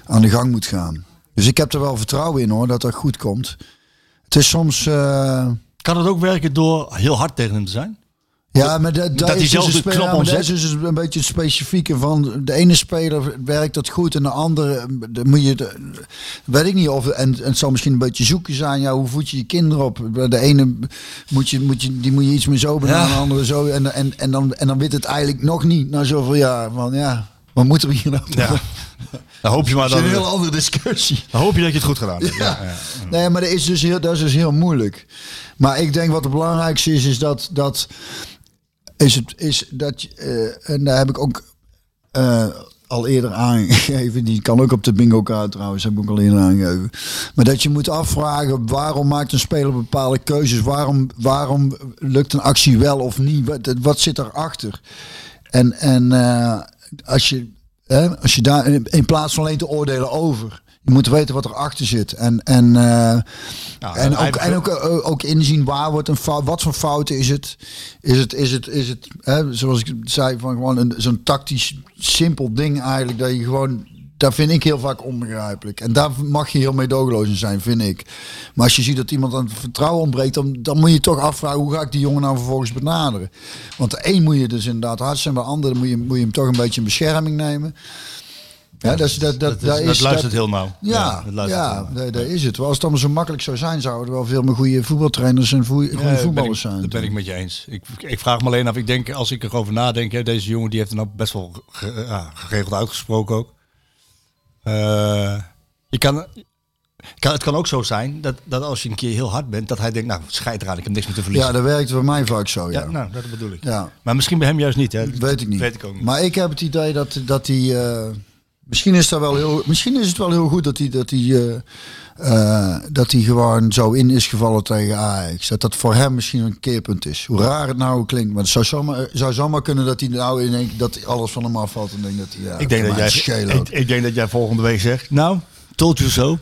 aan de gang moet gaan. Dus ik heb er wel vertrouwen in hoor, dat dat goed komt. Het is soms... eh, Kan het ook werken door heel hard tegen hem te zijn? Ja, maar dat, Dat hij zelf de knop ja, maar dat omzet. is dus een beetje het specifieke van de ene speler werkt dat goed en de andere dan moet je de, weet ik niet of en, en het zal misschien een beetje zoeken zijn ja hoe voed je je kinderen op de ene moet je, moet je die moet je iets meer zo benaderen Ja. de andere zo en, en, en dan en dan weet het eigenlijk nog niet na zoveel jaar van ja wat moeten we hier nou Ja. Dan hoop je maar dat is een heel andere discussie dan hoop je dat je het goed gedaan hebt. ja. Nee, maar dat is, dus heel, dat is dus heel moeilijk. Maar ik denk wat het belangrijkste is, is dat, dat is het is dat eh, en daar heb ik ook eh, al eerder aangegeven. Die kan ook op de bingo kaart trouwens, heb ik ook al eerder aangegeven. Maar dat je moet afvragen waarom maakt een speler bepaalde keuzes? Waarom, waarom lukt een actie wel of niet? Wat, wat zit erachter? En, en eh, als je Hè, als je daar in plaats van alleen te oordelen over, Je moet weten wat erachter zit. En, en, eh, en, hij- ook, en ook, eh, ook inzien waar wordt een fout, wat voor fouten is het. Is het, is het, is het hè, zoals ik zei, van gewoon een, zo'n tactisch simpel ding eigenlijk. Dat je gewoon, daar vind ik heel vaak onbegrijpelijk. En daar mag je heel meedogenloos in zijn, vind ik. Maar als je ziet dat iemand aan het vertrouwen ontbreekt, dan, dan moet je toch afvragen hoe ga ik die jongen nou vervolgens benaderen. Want de een moet je dus inderdaad hard zijn, bij de andere moet je, moet je hem toch een beetje in bescherming nemen. Ja, dat, is- dat, dat, Dat, is- luistert heel nauw. ja, dat ja, nauw. daar, daar is het. Als het allemaal zo makkelijk zou zijn, zouden er wel veel meer goede voetbaltrainers en goede, Ja, voetballers zijn. Dat ben ik met je eens. Ik, ik vraag me alleen af, ik denk, als ik erover nadenk, hè, deze jongen die heeft er nou best wel ge- ja, geregeld uitgesproken ook. Eh, je kan, kan, het kan ook zo zijn dat, dat als je een keer heel hard bent, dat hij denkt, nou, scheid eraan, ik heb niks meer te Ja, verliezen. dat werkt bij mij vaak zo, ja. ja, nou, dat bedoel ik. Ja. Maar misschien bij hem juist niet, hè? Weet ik niet. Weet ik ook niet. Maar ik heb het idee dat, dat hij... eh, misschien, is dat wel heel, misschien is het wel heel goed dat hij, dat hij, eh, eh, dat hij gewoon zo in is gevallen tegen Ajax. Dat dat voor hem misschien een keerpunt is. Hoe raar het nou klinkt. Maar het zou zomaar, zou zomaar kunnen dat hij nou in één keer- dat alles van hem afvalt. En denkt dat hij... Ja, ik, denk dat jij, ik denk dat jij volgende week zegt, nou, told you so.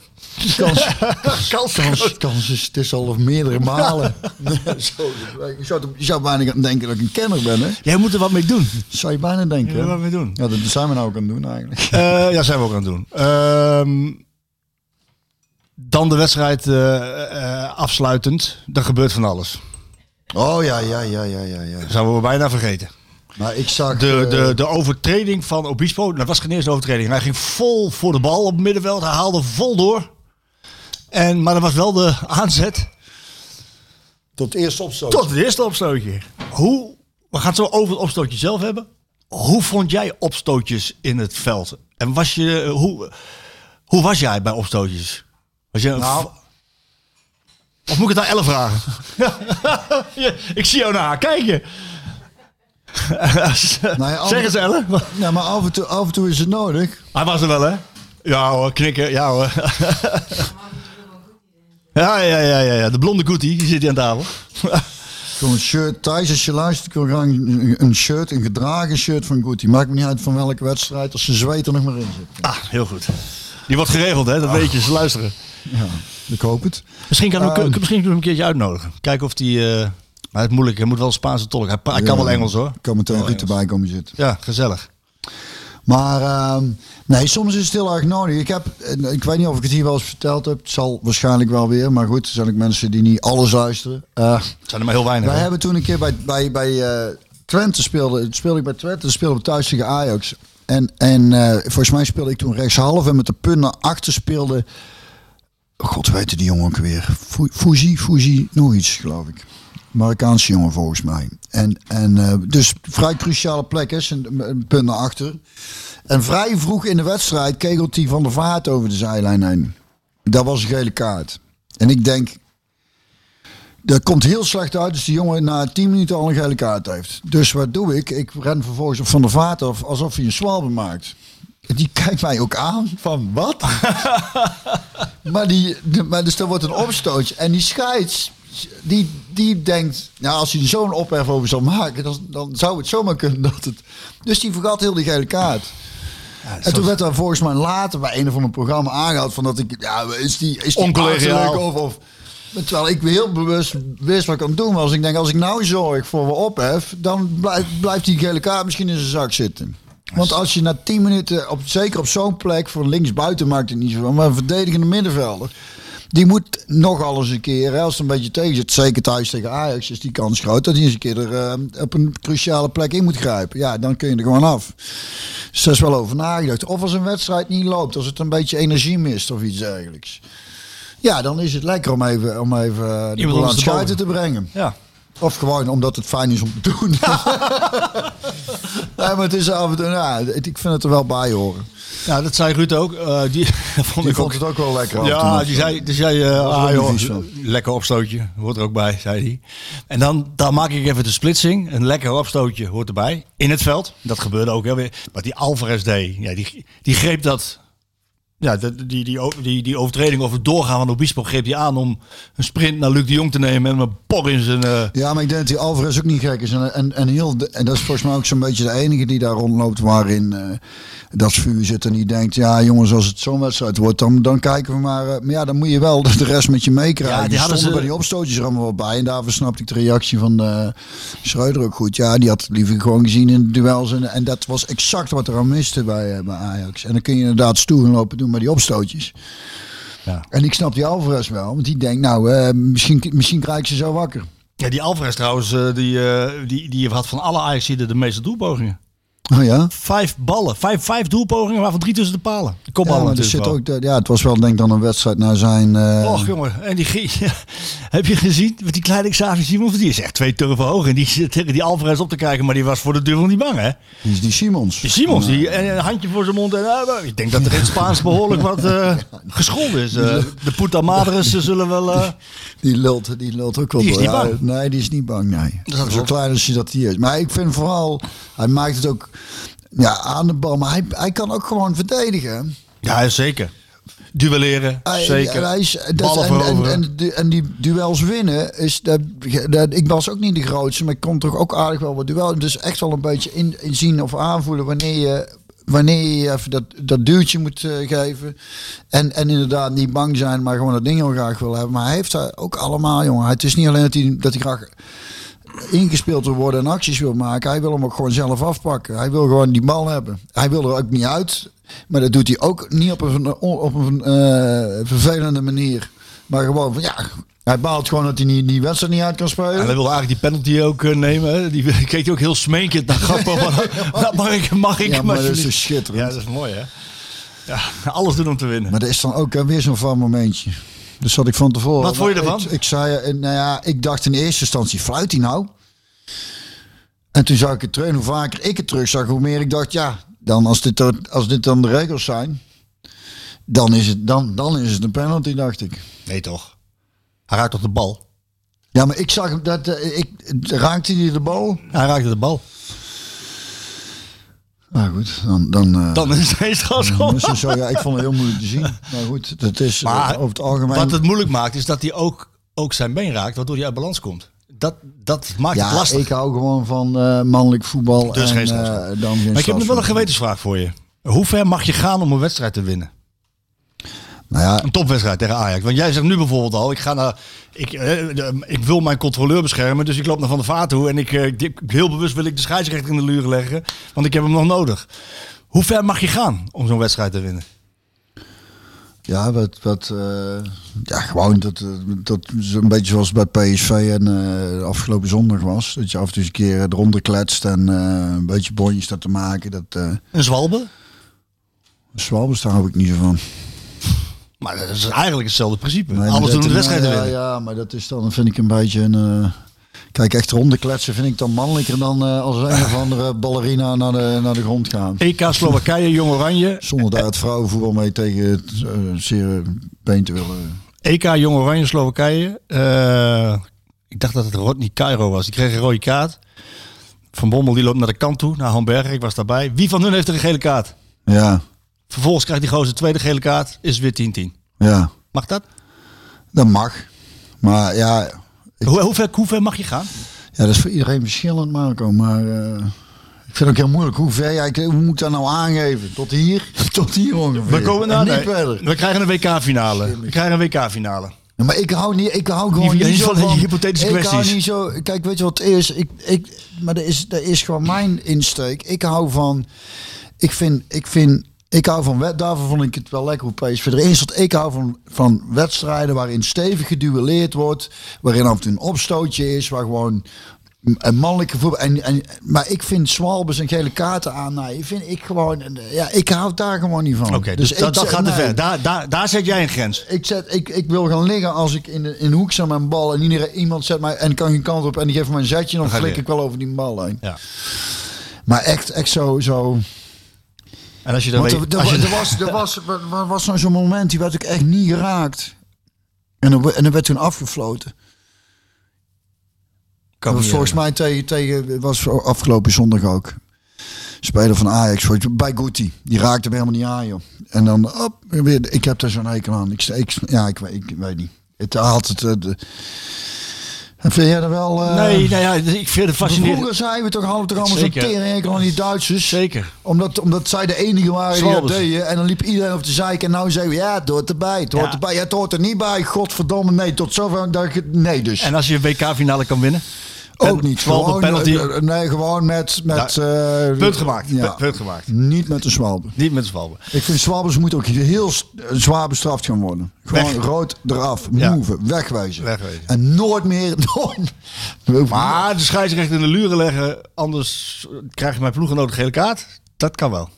Kans, kans, kans, kans is, het is al meerdere malen. Zo, je, zou, je zou bijna denken dat ik een kenner ben, hè? Jij moet er wat mee doen. Zou je bijna denken. Ja, hè? wat mee doen. Ja, dat zijn we nou ook aan het doen eigenlijk. Eh, ja, zijn we ook aan het doen. Ehm, dan de wedstrijd eh, eh, afsluitend. Er gebeurt van alles. Oh ja, ja, ja, ja, ja. ja. Dat zouden we bijna vergeten. Maar ik zag... De, eh, de, de overtreding van Obispo, dat was geen eerste overtreding. Hij ging vol voor de bal op het middenveld. Hij haalde vol door. En, maar dat was wel de aanzet tot eerst opstoot. tot het eerste opstootje. Hoe, we gaan het zo over het opstootje zelf hebben. Hoe vond jij opstootjes in het veld? En was je, eh, hoe, hoe was jij bij opstootjes? Was je Nou, Of moet ik het aan Elle vragen? Ja, ik zie jou naar haar kijken. Nou ja, zeg eens Elle. ja, maar af en, toe, af en toe is het nodig. Hij was er wel, hè? Ja hoor, knikken. Ja hoor. Ja, ja, ja, ja, ja. De blonde goetie, die zit hier aan tafel. Gewoon een shirt. Thijs, als je luistert, ik graag een, shirt, een gedragen shirt van Gucci. Maakt me niet uit van welke wedstrijd, als ze zweet er nog maar in zit. Ah, heel goed. Die wordt geregeld, hè? Dat weet je. Ze luisteren. Ja, ik hoop het. Misschien kan we Ehm. misschien kunnen we hem een keertje uitnodigen. Kijken of die... eh, maar het is moeilijk. Hij moet wel Spaanse tolk. Hij, hij kan wel Engels, hoor. Ik kan meteen Engels. erbij komen zitten. Ja, gezellig. Maar ehm, nee, soms is het heel erg nodig. Ik, heb, ik weet niet of ik het hier wel eens verteld heb. Het zal waarschijnlijk wel weer. Maar goed, er zijn ook mensen die niet alles luisteren. Het zijn er maar heel weinig. wij hè? hebben toen een keer bij, bij, bij eh, Twente speelde, speelde ik bij Twente. Dan speelden we thuis tegen Ajax. En, en eh, volgens mij speelde ik toen rechtshalf. En met de punt naar achter speelde... God, weet die jongen ook weer? Fu- Fuji, Fuji, nog iets geloof ik. Marokkaanse jongen volgens mij. En, en eh, dus vrij cruciale plek is, een, een punt naar achter. En vrij vroeg in de wedstrijd kegelt hij van de vaart over de zijlijn heen. Dat was een gele kaart. En ik denk, dat komt heel slecht uit als die jongen na 10 minuten al een gele kaart heeft. Dus wat doe ik? Ik ren vervolgens op van de vaart af alsof hij een zwalbe maakt. Die kijkt mij ook aan van wat? maar, die, de- maar dus er wordt een opstootje. En die scheids, die, die denkt, nou als hij zo'n ophef over zal maken, dan, dan zou het zomaar kunnen dat het... Dus die vergat heel die gele kaart. en toen werd er volgens mij later bij een of ander programma aangehaald van dat ik, ja, is die, is die of, of Terwijl ik heel bewust wist wat ik aan het doen was. Ik denk, als ik nou zorg voor we ophef, dan blijft, blijft die gele kaart misschien in zijn zak zitten. Want als je na 10 minuten, op, zeker op zo'n plek, voor linksbuiten maakt het niet zo van, maar een verdedigende middenvelder, die moet nog alles een keer, hè, als het een beetje tegen zit, zeker thuis tegen Ajax, is die kans groot dat hij eens een keer er eh, op een cruciale plek in moet grijpen. Ja, dan kun je er gewoon af. Dus daar is wel over nagedacht. Of als een wedstrijd niet loopt, als het een beetje energie mist of iets dergelijks. Ja, dan is het lekker om even, om even eh, de ondersteboven. schuiten te brengen. Ja. Of gewoon omdat het fijn is om te doen. nee, maar het is af en toe, ja, ik vind het er wel bij horen. ja, dat zei Ruud ook. Eh, die vond Die ik ook. vond het ook wel lekker. Ja, die zei, die zei eh, ah, joh, lekker opstootje, hoort er ook bij, zei hij. En dan, dan maak ik even de splitsing. Een lekker opstootje hoort erbij. In het veld. Dat gebeurde ook heel weer. Wat die Alvarez deed, ja, die, die greep dat ja, die, die, die, die overtreding of het doorgaan van Obispo greep hij aan om een sprint naar Luc de Jong te nemen en een por in zijn... eh, Ja, maar ik denk dat die Alvarez ook niet gek is. En, en, en, heel, en dat is volgens mij ook zo'n beetje de enige die daar rondloopt waarin eh, dat vuur zit. En die denkt, ja jongens, als het zo'n wedstrijd wordt, dan, dan kijken we maar. eh, maar ja, dan moet je wel de rest met je meekrijgen. Ja, die hadden stonden ze- bij die opstootjes er allemaal wel bij. En daarvoor snapte ik de reactie van Schreuder ook goed. Ja, die had het liever gewoon gezien in de duels. En, en dat was exact wat er aan miste bij, bij Ajax. En dan kun je inderdaad stoer gaan lopen doen met die opstootjes. Ja. En ik snap die Alvarez wel, want die denkt, nou, eh, misschien, misschien krijg ik ze zo wakker. Ja, die Alvarez trouwens, eh, die, eh, die, die had van alle Ajaxiden de meeste doelpogingen. Oh ja? Vijf ballen, vijf, vijf doelpogingen, waarvan drie tussen de palen. Ja, maar er natuurlijk zit wel. ook, ja, het was wel denk ik dan een wedstrijd naar zijn... eh, Och jongen, en die ja, heb je gezien met die kleine Xavi Simons? Die is echt twee turven hoog en die zit tegen die Alvarez op te kijken, maar die was voor de duivel niet bang hè? die is die Simons. Die Simons, die en een handje voor zijn mond en eh, ik denk dat er in het Spaans behoorlijk wat eh, gescholden is. De puta madres zullen wel... Die lult, die lult ook wel Die is door. niet Ja, bang. Nee, die is niet bang, nee. Dat is Zo klein als je dat hier is. Maar ik vind vooral, hij maakt het ook ja, aan de bal. Maar hij, hij kan ook gewoon verdedigen. ja, zeker. Duelleren, Hij- zeker. en hij is- dat- en, en, en, die- en die duels winnen is dat, dat ik was ook niet de grootste, maar ik kon toch ook aardig wel wat duel. Dus echt wel een beetje in, inzien of aanvoelen wanneer je wanneer je even dat, dat duwtje moet eh, geven. En, en inderdaad niet bang zijn, maar gewoon dat ding heel graag wil hebben. Maar hij heeft daar ook allemaal, jongen. Het is niet alleen dat hij, dat hij graag ingespeeld wil worden en acties wil maken. Hij wil hem ook gewoon zelf afpakken. Hij wil gewoon die bal hebben. Hij wil er ook niet uit. Maar dat doet hij ook niet op een, op een eh, vervelende manier. Maar gewoon van ja, hij baalt gewoon dat hij die wedstrijd niet uit kan spelen. En hij wilde eigenlijk die penalty ook eh, nemen. Die keek hij ook heel smenkend naar Gakpo. van, "Nou, mag ik, mag ik ja, maar dat is alsjeblieft?" zo schitterend. Ja, dat is mooi hè. Ja, alles doen om te winnen. Maar dat is dan ook eh, weer zo'n van momentje. Dus zat ik van tevoren. Wat vond je ervan? Ik, ik zei, eh, nou ja, ik dacht in eerste instantie, fluit hij nou? En toen zag ik het terug. Hoe vaker ik het terug zag, hoe meer ik dacht, ja, dan als dit, als dit dan de regels zijn, dan is het, dan, dan is het een penalty, dacht ik. Nee toch? Hij raakt op de bal. Ja, maar ik zag hem dat eh, ik raakte hij de bal. Hij raakte de bal. Nou goed, dan dan. eh, Dan is het meestal zo. het zo. Ja, ik vond het heel moeilijk te zien. Maar goed, dat is eh, Maar over het algemeen. Wat het moeilijk maakt, is dat hij ook, ook zijn been raakt, waardoor hij uit balans komt. Dat, dat maakt het ja, lastig. ik hou gewoon van eh, mannelijk voetbal. Dus en, geen dan geen maar ik heb nog wel een gewetensvraag voor je. Hoe ver mag je gaan om een wedstrijd te winnen? Nou ja, Een topwedstrijd tegen Ajax. Want jij zegt nu bijvoorbeeld al, ik, ga naar, ik, eh, de- ik wil mijn controleur beschermen, dus ik loop naar Van der Vaart toe. En ik, eh, heel bewust wil ik de scheidsrechter in de luren leggen, want ik heb hem nog nodig. Hoe ver mag je gaan om zo'n wedstrijd te winnen? ja, wat, wat, eh, ja, gewoon dat, dat zo'n beetje zoals bij PSV en afgelopen zondag was. Dat je af en toe eens een keer eronder kletst en een beetje bonjes staat te maken. Dat Een zwalbe? Zwalbes, daar hou ik niet zo van. Maar dat is eigenlijk hetzelfde principe. Nee, Alles doen de wedstrijd ja, winnen. Ja, maar dat is dan, vind ik een beetje een... eh, kijk, echt ronde kletsen vind ik dan mannelijker dan eh, als een of andere ballerina naar de, naar de grond gaan. EK Slowakije, Jong Oranje. Zonder daar het vrouwenvoetbal mee tegen het zeer been te willen. EK Jong Oranje Slowakije. Ik dacht dat het Rodney Cairo was. Die kreeg een rode kaart. Van Bommel die loopt naar de kant toe, naar Hamburger. Ik was daarbij. Wie van hun heeft er een gele kaart? Ja, Vervolgens krijgt die gozer de tweede gele kaart. Is het weer 10-10. ja, Mag dat? dat mag. Maar ja, ik- Hoe, hoe, ver, hoe ver mag je gaan? ja, dat is voor iedereen verschillend, Marco. Maar eh, ik vind het ook heel moeilijk. Hoe ver jij, hoe moet ik dat nou aangeven? Tot hier? Tot hier ongeveer. We komen En naar niet nee, verder. We krijgen een WK-finale. We krijgen een WK-finale. Ja, maar ik hou niet, ik hou gewoon niet die zo van hypothetische ik hou kwesties. niet zo. Kijk, weet je wat het is? Ik, ik, maar dat is, dat is gewoon mijn insteek. Ik hou van, ik vind, ik vind, ik hou van wet. Daarvoor vond ik het wel lekker hoe PSV erin zat. Ik hou van, van wedstrijden waarin stevig geduelleerd wordt, waarin af en toe een opstootje is, waar gewoon een mannelijke voetbal. En, en, maar ik vind Swalbes en gele kaarten aan. vind ik gewoon. Ja, ik hou daar gewoon niet van. Oké, dus, ik dat, gaat te nee. ver. Daar, daar, daar zet jij een grens. Ik, zet, ik, ik wil gaan liggen als ik in de, in de hoek met een bal en iedereen, iemand zet mij en kan geen kant op en die geeft me een zetje, dan flik ik wel over die bal heen. Ja. Maar echt, echt zo. zo. En als je dan weet... er, er, als je- er was, er was, er was, was nou zo'n moment, die werd ik echt niet geraakt. En dan, en dan werd toen afgefloten. Kan Dat was me volgens mij tegen, tegen was afgelopen zondag ook. speler van Ajax, je, bij Guti. Die raakte hem helemaal niet aan, joh. En dan, op, weer, ik heb daar zo'n hekel aan. Ik, ik, ja, ik, weet- ik weet niet. Het had het... eh, de, en vind jij er wel... eh, nee, nou ja, ik vind het fascinerend. Vroeger zeiden we toch toch allemaal zo'n tering aan die Duitsers. Zeker. Omdat, omdat zij de enige waren die dat deden. En dan liep iedereen over de zeik. En nou zeggen we, ja, het hoort erbij. Het hoort Ja. erbij. Ja, het hoort er niet bij. Godverdomme, nee. Tot zover. Dat, ik- nee, dus. En als je een WK-finale kan winnen? Ook niet. Gewoon, penalty. eh, eh, nee, gewoon met... met eh, Punt gemaakt. Ja. Punt gemaakt. Niet met een zwalbe. Niet met Zwalbe. Ik vind zwalbers moeten ook heel zwaar bestraft gaan worden. Gewoon Weg. rood eraf. Ja. Move. Wegwijzen. Wegwezen. En nooit meer... Nooit, Maar de scheidsrechter in de luren leggen, anders krijg je mijn ploeggenoot een gele kaart. Dat kan wel.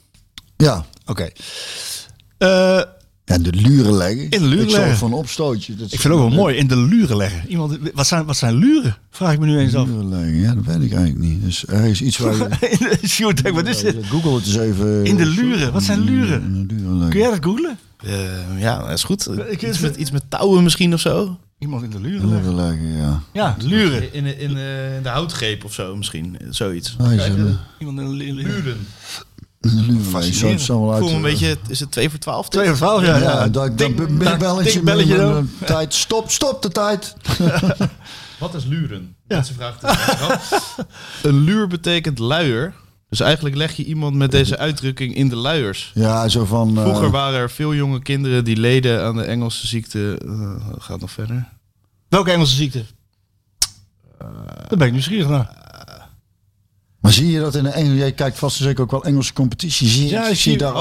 ja. Oké. Eh, En de luren leggen. In de luren ik zou leggen. van opstootje. Dat ik vind het ook wel mooi, in de luren leggen. Iemand, wat, zijn, wat zijn luren? Vraag ik me nu eens af. Luren leggen, ja, dat weet ik eigenlijk niet. Dus er is iets waar je... Sjoerd, denk, wat is dit? Google het eens even. In de luren. Wat zijn luren? In de luren leggen. Kun jij dat googlen? Eh, ja, dat is goed. Ik- Iets met, iets met touwen misschien of zo. Iemand in de luren leggen? Luren leggen, ja. Ja, luren. In, in, in, eh, in de houtgreep of zo misschien. Zoiets. De, Iemand in de luren. Leggen. Zo, voel me een beetje, is het 2 voor 12? Twee of twaalf, ja. Ja, ja. dat dat Ding- belletje. belletje dan. met- Tijd. Stop, stop de tijd. Wat is luren? Mensen vragen het af. Een luur betekent luier. Dus eigenlijk leg je iemand met deze uitdrukking in de luiers. Ja, zo van. eh, Vroeger waren er veel jonge kinderen die leden aan de Engelse ziekte. eh, gaat nog verder. Welke Engelse ziekte? Daar ben ik nieuwsgierig naar. Maar zie je dat in de Engelse. Jij kijkt vast en zeker ook wel Engelse competitie. Zie je, Ja, zie zie- je daar?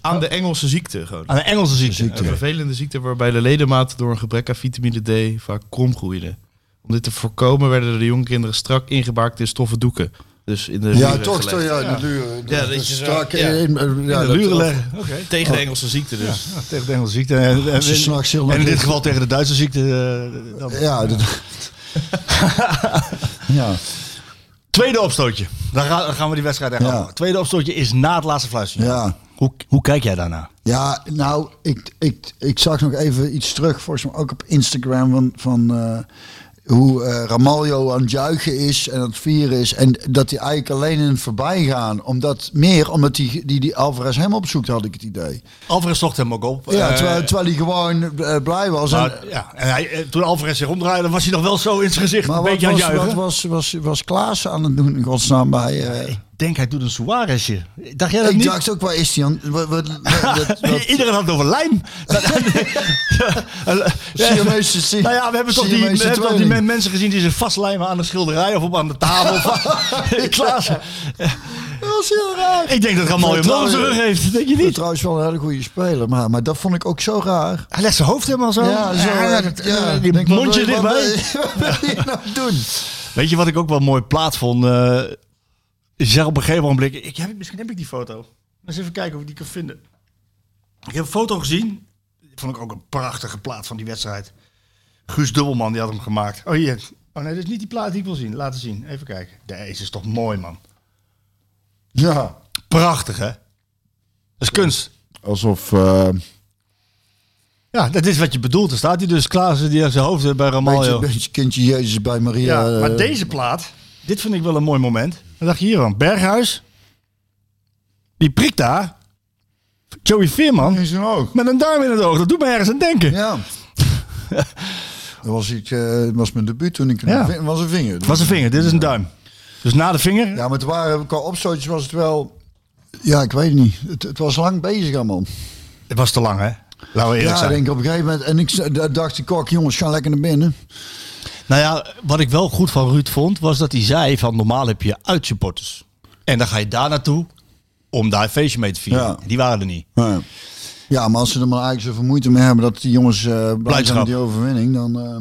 Aan de Engelse ziekte gewoon. Aan een Engelse ziekte. Ziekte. Een vervelende ziekte waarbij de ledematen door een gebrek aan vitamine D vaak krom groeiden. Om dit te voorkomen werden de jonge kinderen strak ingebaakt in stoffen doeken. Dus in de Ja, toch. Ja, de luren. Ja, dat je zo- Strak ja. in- ja, In de luren leggen. Tegen de Engelse ziekte dus. Ja, tegen de Engelse ziekte. En, en, Als je s'nachts heel en in dit geval tegen de Duitse ziekte. eh, dan. Ja, dat- ja. Tweede opstootje. Dan gaan, we die wedstrijd echt Ja. Tweede opstootje is na het laatste fluitje. Ja. Hoe, hoe kijk jij daarna? Ja, nou, ik, ik, ik zag nog even iets terug, volgens mij ook op Instagram, van, van eh, hoe eh Ramaljo aan het juichen is en aan het vieren is. En dat hij eigenlijk alleen in het voorbijgaan, omdat meer omdat die, die, die Alvarez hem opzoekt, had ik het idee. Alvarez zocht hem ook op. Ja, Eh, terwijl, terwijl hij gewoon eh, blij was. En, maar, ja, en hij, toen Alvarez zich omdraaide, was hij nog wel zo in zijn gezicht. maar een beetje aan was, het juichen. wat was, was, was Klaas aan het doen in godsnaam bij... denk hij doet een Suarezje. Dacht jij dat ik niet? dacht ook, waar is hij aan? Wat, wat, wat, wat, Iedereen had het over lijm. Siamese- si- nou ja, we hebben toch die, we hebben toch die mensen gezien die zich vastlijmen aan de schilderij of op aan de tafel. Klaas, dat was heel raar. ik denk dat Ramal hem wel op zijn rug heeft. Denk je niet? trouwens wel een hele goede speler, maar, maar dat vond ik ook zo raar. Hij legt zijn hoofd helemaal zo. Ja, zo. Ja, eh, dat- ja, die mondje dichtbij. Wat wil je nou doen? Weet je wat ik ook wel mooi plaats vond? Zegt op een gegeven moment, ik heb, misschien heb ik die foto. Eens even kijken of ik die kan vinden. Ik heb een foto gezien. Vond ik ook een prachtige plaat van die wedstrijd. Guus Dubbelman, die had hem gemaakt. Oh hier. Oh nee, dat is niet die plaat die ik wil zien. Laten zien. Even kijken. Deze is toch mooi, man. Ja, Prachtig, hè? Dat is kunst. alsof... eh, Ja, dat is wat je bedoelt. Er staat hij dus, Klaassen, die heeft zijn hoofd bij beetje, Ramaljo. beetje kindje Jezus bij Maria. Ja, maar eh, deze plaat, dit vind ik wel een mooi moment. Dan dacht je hier aan, Berghuis. Die prikt daar. Joey Veerman. In zijn oog. Met een duim in het oog. Dat doet me ergens aan denken. Ja. dat was, ik, eh, was mijn debuut toen ik... Ja. Was een vinger. Het was een vinger, dit is een duim. Dus na de vinger. Ja, maar het waren, qua opstootjes was het wel... Ja, ik weet niet. Het, het was lang bezig man. Het was te lang, hè? Laten we eerlijk Ja, ik zijn. denk op een gegeven moment... En ik dacht, ik, kok, jongens, ga lekker naar binnen. Nou ja, wat ik wel goed van Ruud vond, was dat hij zei van normaal heb je uitsupporters. En dan ga je daar naartoe om daar een feestje mee te vieren. Ja. Die waren er niet. Ja. Ja, maar als ze er maar eigenlijk zoveel moeite mee hebben dat die jongens eh blij zijn met die overwinning, dan... eh,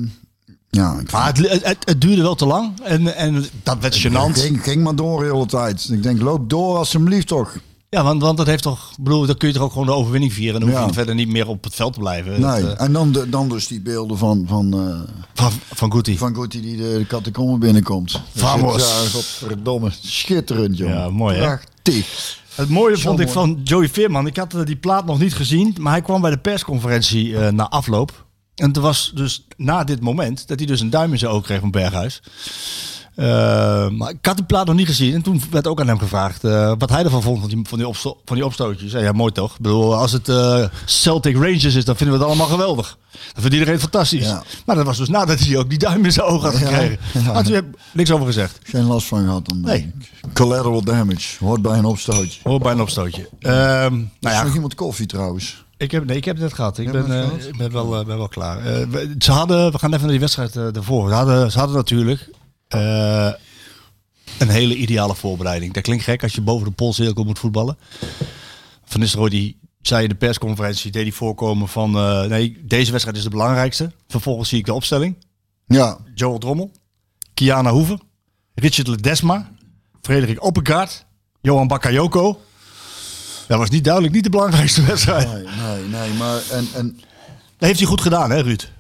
ja, ik Maar het, het, het duurde wel te lang. En, en dat werd gênant. ging, ging maar door de hele tijd. Ik denk, loop door alsjeblieft toch. Ja, want, want dat heeft toch, bedoel, dan kun je toch ook gewoon de overwinning vieren. En dan hoef je Ja. verder niet meer op het veld te blijven. Nee. Dat, eh, En dan, de, dan dus die beelden van, van, eh, van, van Guti. van Guti die de, de catacombe binnenkomt. Vamos. Godverdomme. Schitterend, joh. Ja, mooi, hè? Prachtig. Het mooie Zo vond ik van Joey Veerman. Ik had eh, die plaat nog niet gezien, maar hij kwam bij de persconferentie na afloop. En het was dus na dit moment dat hij dus een duim in zijn oog kreeg van Berghuis. Eh, maar ik had die plaat nog niet gezien. En toen werd ook aan hem gevraagd eh, wat hij ervan vond van die, van die, opsto van die opstootjes. Ja, ja, mooi toch? Ik bedoel, als het eh, Celtic Rangers is, dan vinden we het allemaal geweldig. Dat vindt iedereen fantastisch. Ja. Maar dat was dus nadat hij ook die duim in zijn oog had Ja, gekregen. ja. Maar toen heb ik niks over gezegd. Geen last van gehad dan. Nee. Collateral damage. Hoort bij een opstootje. Hoor bij een opstootje. Ehm, nou is ja, nog iemand koffie trouwens? Ik heb, nee, ik heb het net gehad. Ik ben, gehad? ik ben, wel, ben wel klaar. We, ze hadden, we gaan even naar die wedstrijd ervoor. Ze hadden, ze hadden natuurlijk eh, een hele ideale voorbereiding. Dat klinkt gek als je boven de polscirkel moet voetballen. Van Nistelrooy die zei in de persconferentie, deed hij voorkomen van... eh, nee, deze wedstrijd is de belangrijkste. Vervolgens zie ik de opstelling. Ja. Joel Drommel, Kiana Hoeven, Richard Ledesma, Frederik Oppegaard, Johan Bakayoko. Dat was niet duidelijk niet de belangrijkste wedstrijd. Nee, nee, nee. Maar en, en Dat heeft hij goed gedaan, hè, Ruud?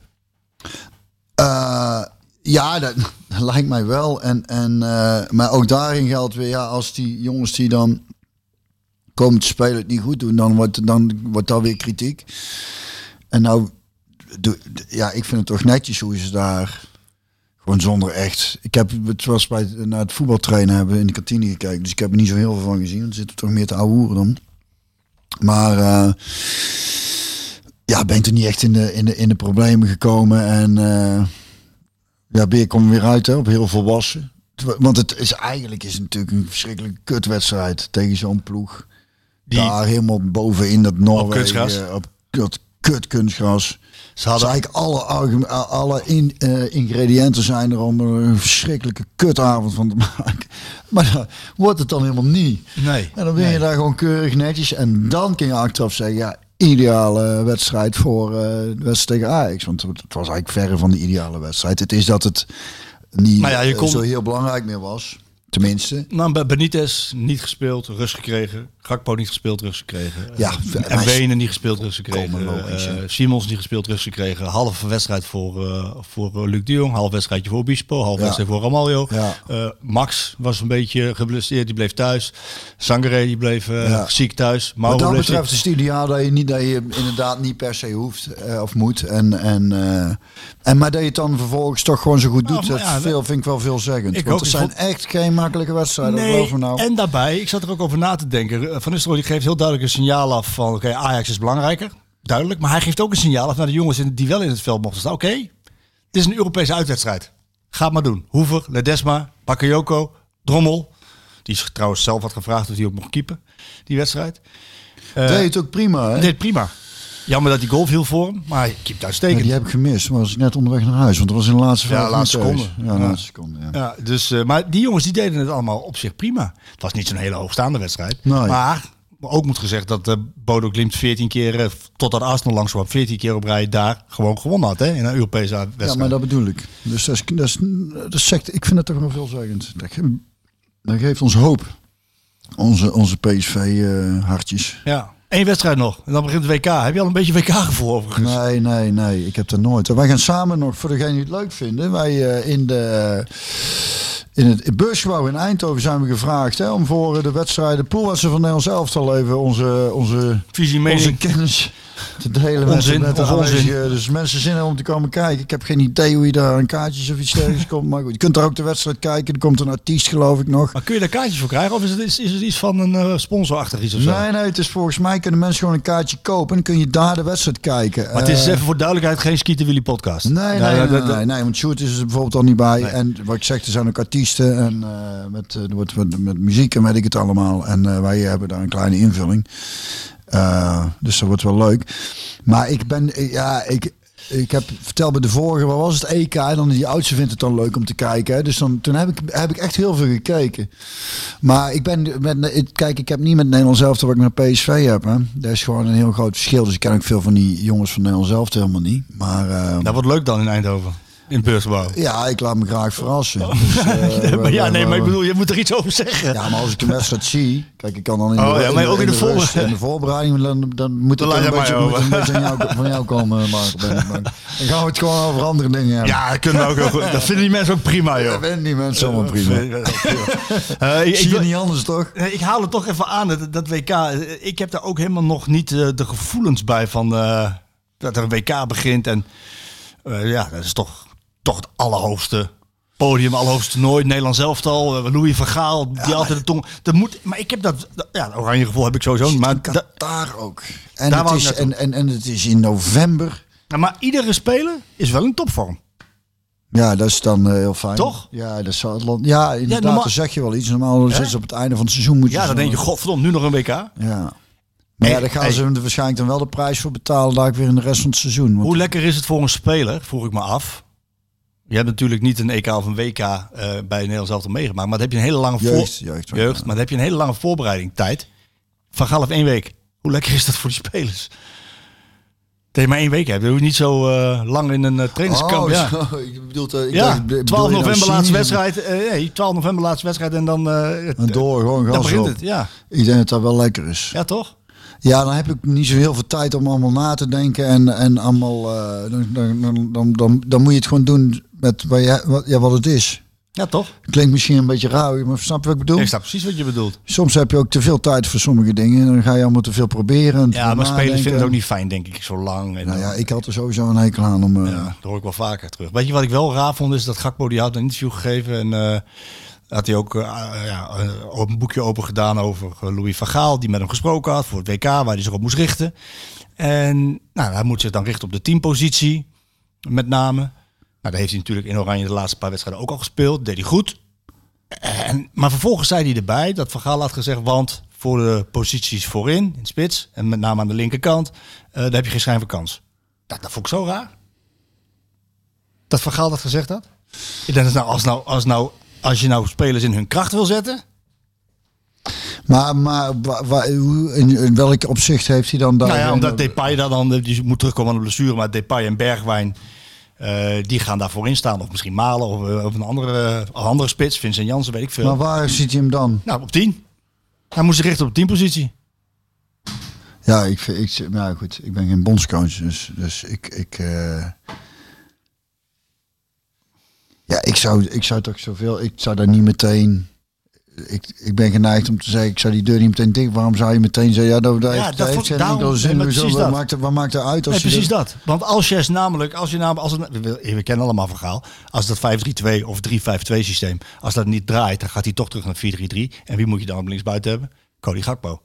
Eh, ja, dat, lijkt mij wel. En, en, eh, maar ook daarin geldt weer, ja, als die jongens die dan komen te spelen het niet goed doen, dan wordt, dan wordt dat weer kritiek. En nou, ja, ik vind het toch netjes hoe ze daar gewoon zonder echt. Ik heb het was bij naar het voetbaltrainen hebben in de kantine gekeken, dus ik heb er niet zo heel veel van gezien. Er zitten toch meer te ouwe dan. Maar eh, ja, ben er niet echt in de, in de, in de problemen gekomen. En eh, ja, Beer komt weer uit hè, op heel volwassen. Want het is eigenlijk is het natuurlijk een verschrikkelijke kutwedstrijd tegen zo'n ploeg. Die- Daar helemaal bovenin dat Noorwegen. kunstgras. Op dat kut kunstgras. Ze hadden, eigenlijk alle, argum- alle in, eh, ingrediënten zijn er om er een verschrikkelijke kutavond van te maken. Maar dan wordt het dan helemaal niet. nee. En dan ben je daar gewoon keurig netjes. En dan kun je achteraf zeggen, ja, ideale wedstrijd voor eh, de wedstrijd tegen Ajax. Want het was eigenlijk verre van de ideale wedstrijd. Het is dat het niet Maar ja, je eh, kon- zo heel belangrijk meer was. Tenminste. Nou, bij Benitez niet gespeeld, rust gekregen. Gakpo niet gespeeld, rust gekregen. Ja, en maar- Benen niet gespeeld, rust gekregen. Komen logisch, Eh. Simons niet gespeeld, rust gekregen. Halve wedstrijd voor, eh, voor eh, Luc de Jong. Half wedstrijdje voor Bispo. Half Ja. wedstrijd voor Ramaljo. Ja. Eh, Max was een beetje geblesseerd. Die bleef thuis. Sangare die bleef eh, Ja. ziek thuis. Wat Mauro dat bleef betreft ziek. is het ideaal dat je, niet, dat je inderdaad niet per se hoeft eh, of moet. En, en, eh, en, maar dat je het dan vervolgens toch gewoon zo goed doet. Nou, maar dat veel, vind ik wel veelzeggend. Ik Want het zijn vond- echt geen makkelijke wedstrijden. Nee, me nou. en daarbij, ik zat er ook over na te denken. Eh, Van Nistelrooy geeft heel duidelijk een signaal af van... oké, Ajax is belangrijker, duidelijk. Maar hij geeft ook een signaal af naar de jongens in- die wel in het veld mochten staan. Oké, het is een Europese uitwedstrijd. Ga het maar doen. Hoever, Ledesma, Bakayoko, Drommel. Die is trouwens zelf had gevraagd of hij ook mocht keepen, die wedstrijd. Eh, deed het ook prima. Hè? deed prima. Jammer dat die goal viel voor hem, maar hij keept Ja, uitstekend. die heb ik gemist. Maar was ik net onderweg naar huis. Want dat was in de laatste Ja, laatste seconde. Ja, Ja. laatste seconde. Ja. Ja, dus, eh, maar die jongens die deden het allemaal op zich prima. Het was niet zo'n hele hoogstaande wedstrijd. Nee. Maar ook moet gezegd dat eh Bodo Glimt 14 keer, eh, totdat Arsenal langs kwam, 14 keer op rij daar gewoon gewonnen had hè, in een Europese wedstrijd. Ja, maar dat bedoel ik. Dus dat is, dat is, dat is sect, ik vind het toch wel veelzeggend. Dat, ge- dat geeft ons hoop. Onze, onze PSV-hartjes. Ja. Eén wedstrijd nog en dan begint het WK. Heb je al een beetje WK-gevoel overigens? nee, nee, nee. Ik heb dat nooit. Wij gaan samen nog, voor degenen die het leuk vinden, wij eh, in de... In het beursgebouw in Eindhoven zijn we gevraagd hè, om voor de wedstrijden poolwedstrijden van Nederlands elftal even onze, onze, Visie, onze kennis te delen Onzin, met, onzin. Dus mensen zin hebben om te komen kijken. Ik heb geen idee hoe je daar aan kaartjes of iets dergelijks komt. Maar goed, je kunt daar ook de wedstrijd kijken. Er komt een artiest geloof ik nog. Maar kun je daar kaartjes voor krijgen of is het, is, is het iets van een eh, sponsorachtig iets of zo? Nee, nee, het is volgens mij kunnen mensen gewoon een kaartje kopen en dan kun je daar de wedstrijd kijken. Maar het is Eh, even voor duidelijkheid geen Skieten Willy podcast. Nee, nee, Ja, nee, nee, nee, nee, want Sjoerd is er bijvoorbeeld al niet bij. En wat ik zeg, er zijn ook artiesten en eh, met, eh, wordt met, met muziek en weet ik het allemaal. En eh, wij hebben daar een kleine invulling. Dus dat wordt wel leuk. Maar ik ben, ja, ik, ik heb verteld bij de vorige, wat was het EK? En dan die oudste vindt het dan leuk om te kijken. Hè? Dus dan, toen heb ik, heb ik echt heel veel gekeken. Maar ik ben, met, kijk, ik heb niet met Nederland zelf wat ik met PSV heb. Hè? Dat is gewoon een heel groot verschil. Dus ik ken ook veel van die jongens van Nederland zelf helemaal niet. Maar eh, Dat wordt leuk dan in Eindhoven. In het beursgebouw. ja, ik laat me graag verrassen. Dus, eh, maar ja, nee, maar ik bedoel, je moet er iets over zeggen. Ja, maar als ik de wedstrijd zie, kijk, ik kan dan in Oh, de, ja, maar ook in de rust voorbereiding. en de voorbereiding, dan, dan moet Dan het laat een beetje, moet een beetje jou, van jou komen, Mark. Dan gaan we het gewoon over andere dingen hebben. Ja, dat kunnen we ook. Dat vinden die mensen ook prima, joh. dat vinden die mensen allemaal prima. Eh, ik, zie je niet anders, toch? Nee, ik haal het toch even aan, dat, dat WK. Eh, Ik heb daar ook helemaal nog niet eh, de gevoelens bij van eh, dat er een WK begint. En eh, ja, dat is toch, toch het allerhoogste podium, allerhoogste toernooi, Nederlands elftal, eh, Louis van Gaal, die altijd de tong. Dat moet, maar ik heb dat, dat- ja, oranje gevoel heb ik sowieso. Maar, in da- Qatar ook. En, Daar het ik is, en, en, en het is in november. Nou, maar iedere speler is wel in topvorm. Ja, dat is dan eh, heel fijn. Toch? Ja, dat land. Ja, inderdaad, normaal- dan zeg je wel iets. Normaal ze op het einde van het seizoen. Moet je Ja, dan denk je, godverdomme, nu nog een WK. Ja. Maar ja, daar gaan ze er waarschijnlijk dan wel de prijs voor betalen. Daar weer in de rest van het seizoen. Want Hoe lekker is het voor een speler, vroeg ik me af. Je hebt natuurlijk niet een EK of een WK eh, bij Nederlands elftal meegemaakt. Maar dan heb je een hele lange Jeugd, voor... jeugd, jeugd, ja. maar dan heb je een hele lange voorbereiding tijd. Van Gaal of één week. Hoe lekker is dat voor die spelers? Dat je maar één week hebt. Je hoeft niet zo eh, lang in een uh, trainingskamp. Oh, ja. zo. Ik bedoel, ik Ja, dacht, bedoel 12 je nou november laatste wedstrijd. nee, 12 november laatste wedstrijd en dan, En door, gewoon dan gas begint op. het. Ja. Ik denk dat dat wel lekker is. ja, toch? Ja, dan heb ik niet zo heel veel tijd om allemaal na te denken. En, en allemaal, dan, dan, dan, dan, dan, dan moet je het gewoon doen met wat, wat, ja, wat het is. Ja, toch? Klinkt misschien een beetje rauw, maar snap je wat ik bedoel? Ik snap precies wat je bedoelt. Soms heb je ook te veel tijd voor sommige dingen. En dan ga je allemaal te veel proberen. Ja, maar spelers vinden het ook niet fijn, denk ik, zo lang. En Nou ja, ik had er sowieso een hekel aan om... eh, Ja, dat hoor ik wel vaker terug. Weet je wat ik wel raar vond? Is dat Gakpo die had een interview gegeven. En eh, had hij ook eh, ja, een boekje open gedaan over Louis van Gaal. Die met hem gesproken had voor het WK. Waar hij zich op moest richten. En nou, hij moet zich dan richten op de teampositie. Met name. Nou, dat heeft hij natuurlijk in Oranje de laatste paar wedstrijden ook al gespeeld. Deed hij goed. En, maar vervolgens zei hij erbij dat Van Gaal had gezegd... want voor de posities voorin, in spits... en met name aan de linkerkant... eh, daar heb je geen schijn van kans. Dat, dat vond ik zo raar. Dat Van Gaal dat gezegd had? Ik denk dat nou, als, nou, als, nou, als je nou spelers in hun kracht wil zetten... Maar, maar wa- wa- hoe- in, in welk opzicht heeft hij dan daar... nou ja, omdat Depay daar dan... Die moet terugkomen aan de blessure. Maar Depay en Bergwijn... eh, die gaan daar voorin staan. Of misschien Malen. Of, eh, of een andere, een andere spits. Vincent Jansen, weet ik veel. Maar waar ziet hij hem dan? Nou, op 10. Hij moest zich richten op de teampositie. Ja, ik, vind- ik, nou goed, ik ben geen bondscoach, dus, dus ik... ik eh, ja, ik zou, ik zou toch zoveel... Ik zou daar niet meteen... Ik, ik ben geneigd om te zeggen, ik zou die deur niet meteen dicht. Waarom zou je meteen zeggen, ja, dat, dat Ja, heeft, dat dat heeft geen enkele zin. precies Wat dat. maakt, wat maakt het uit als Nee, je precies dat- dat. Want als je namelijk, als je namelijk, als het, we, we kennen allemaal verhaal, als dat 5-3-2 of 3-5-2 systeem, als dat niet draait, dan gaat hij toch terug naar 4-3-3. En wie moet je dan op linksbuiten hebben? Cody Gakpo.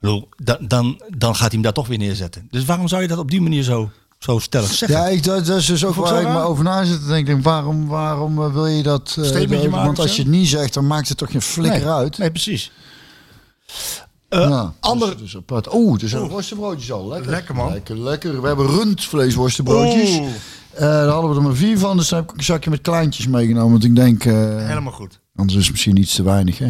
Dan, dan, dan gaat hij hem daar toch weer neerzetten. Dus waarom zou je dat op die manier zo, zo stellig zeggen? Ja, ik, dat, dat is dus ook waar ik me raar. over na zit te denken. Waarom, waarom eh, wil je dat? eh, dat- maken want als je het niet zegt, dan maakt het toch geen flikker nee, uit. Nee, precies. Eh, ja, ander- dus, dus apart. Oeh, er zijn worstenbroodjes al. Lekker. Lekker, man. Lekker, lekker. We hebben rundvleesworstenbroodjes. Eh daar hadden we er maar vier van. Dus daar heb ik een zakje met kleintjes meegenomen. Want ik denk, eh, Helemaal goed. anders is het misschien iets te weinig. Hè?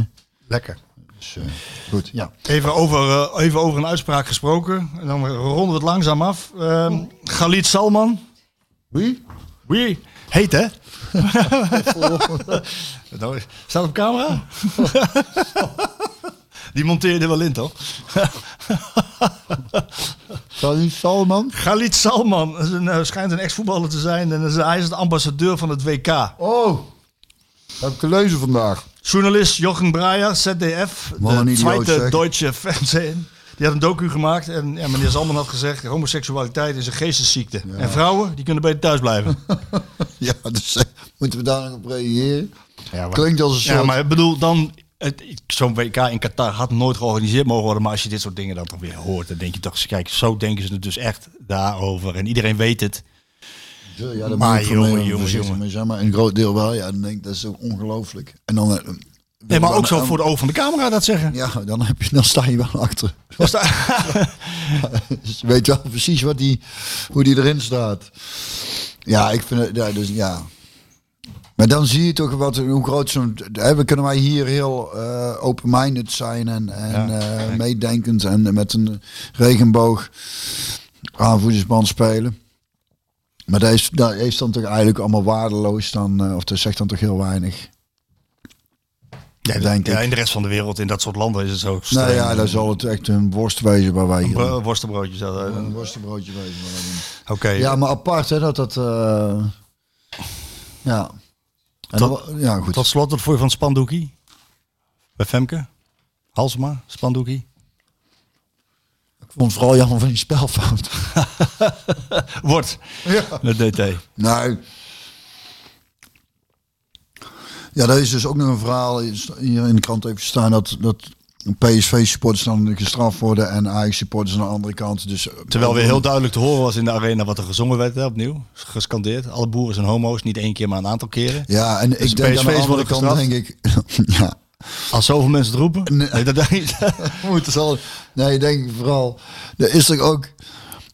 Lekker. Dus, eh, goed, ja. Even over, eh, even over een uitspraak gesproken. En dan ronden we het langzaam af. Ehm Galit Salman. Wie? Wie? Heet hè? Nou, Staat op camera? Die monteerde wel in, toch? Salim Salman? Galit Salman is een, eh, schijnt een ex-voetballer te zijn. En hij is de ambassadeur van het WK. Oh, dat heb ik gelezen vandaag. Journalist Jochen Breyer, ZDF, Wat de tweede. Deutsche Fernsehen. Die had een docu gemaakt en ja, meneer Salman had gezegd... homoseksualiteit is een geestesziekte. En vrouwen, die kunnen beter thuis blijven. Ja, dus eh, moeten we daar nog op reageren? Ja, maar- Klinkt als een soort... Ja, maar ik bedoel, dan... Zo'n WK in Qatar had nooit georganiseerd mogen worden. Maar als je dit soort dingen dan toch weer hoort, dan denk je toch... Kijk, zo denken ze het dus echt daarover. En iedereen weet het. Ja, Maar jongen, mij jongen, zeg maar een groot deel wel. Ja, dan denk ik, dat is ook ongelooflijk. En dan... eh, Nee, maar ook zo dan- voor de ogen van de camera dat zeggen. Ja, dan, heb je, dan sta je wel achter. Dus je weet wel precies wat die, hoe die erin staat. Ja, ik vind het... Ja, dus, ja. Maar dan zie je toch wat, hoe groot zo'n... We kunnen wij hier heel eh open-minded zijn en, en Ja, eh, meedenkend en met een regenboog aanvoerdersband spelen. Maar dat is, dat is dan toch eigenlijk allemaal waardeloos dan, eh, of dat zegt dan toch heel weinig. Ja, denk ja, ik. in de rest van de wereld, in dat soort landen is het zo Nou streng. ja, dan zal het echt een worst wezen waar wij Een worstenbroodje. eh, Een worstenbroodje wezen. Oké. Ja, maar apart hè, dat dat... eh, ja. En dan, ja, goed. Tot slot, wat voor je van spandoekie? Bij Femke? Halsema, spandoekie? Ik vond vooral jammer van die spelfout. Wordt. ja. Met DT. Nou, Ja, daar is dus ook nog een verhaal hier in de krant even staan dat, dat PSV-supporters dan gestraft worden en Ajax-supporters aan de andere kant. Dus, Terwijl weer heel duidelijk te horen was in de arena wat er gezongen werd hè, opnieuw. Gescandeerd. Alle boeren zijn homo's. Niet één keer, maar een aantal keren. Ja, en Dus ik denk aan de andere kant gestraft? denk ik... ja, Als zoveel mensen het roepen. Nee. Nee, dat denk ik. moet al... Nee, ik denk vooral... Er is er ook...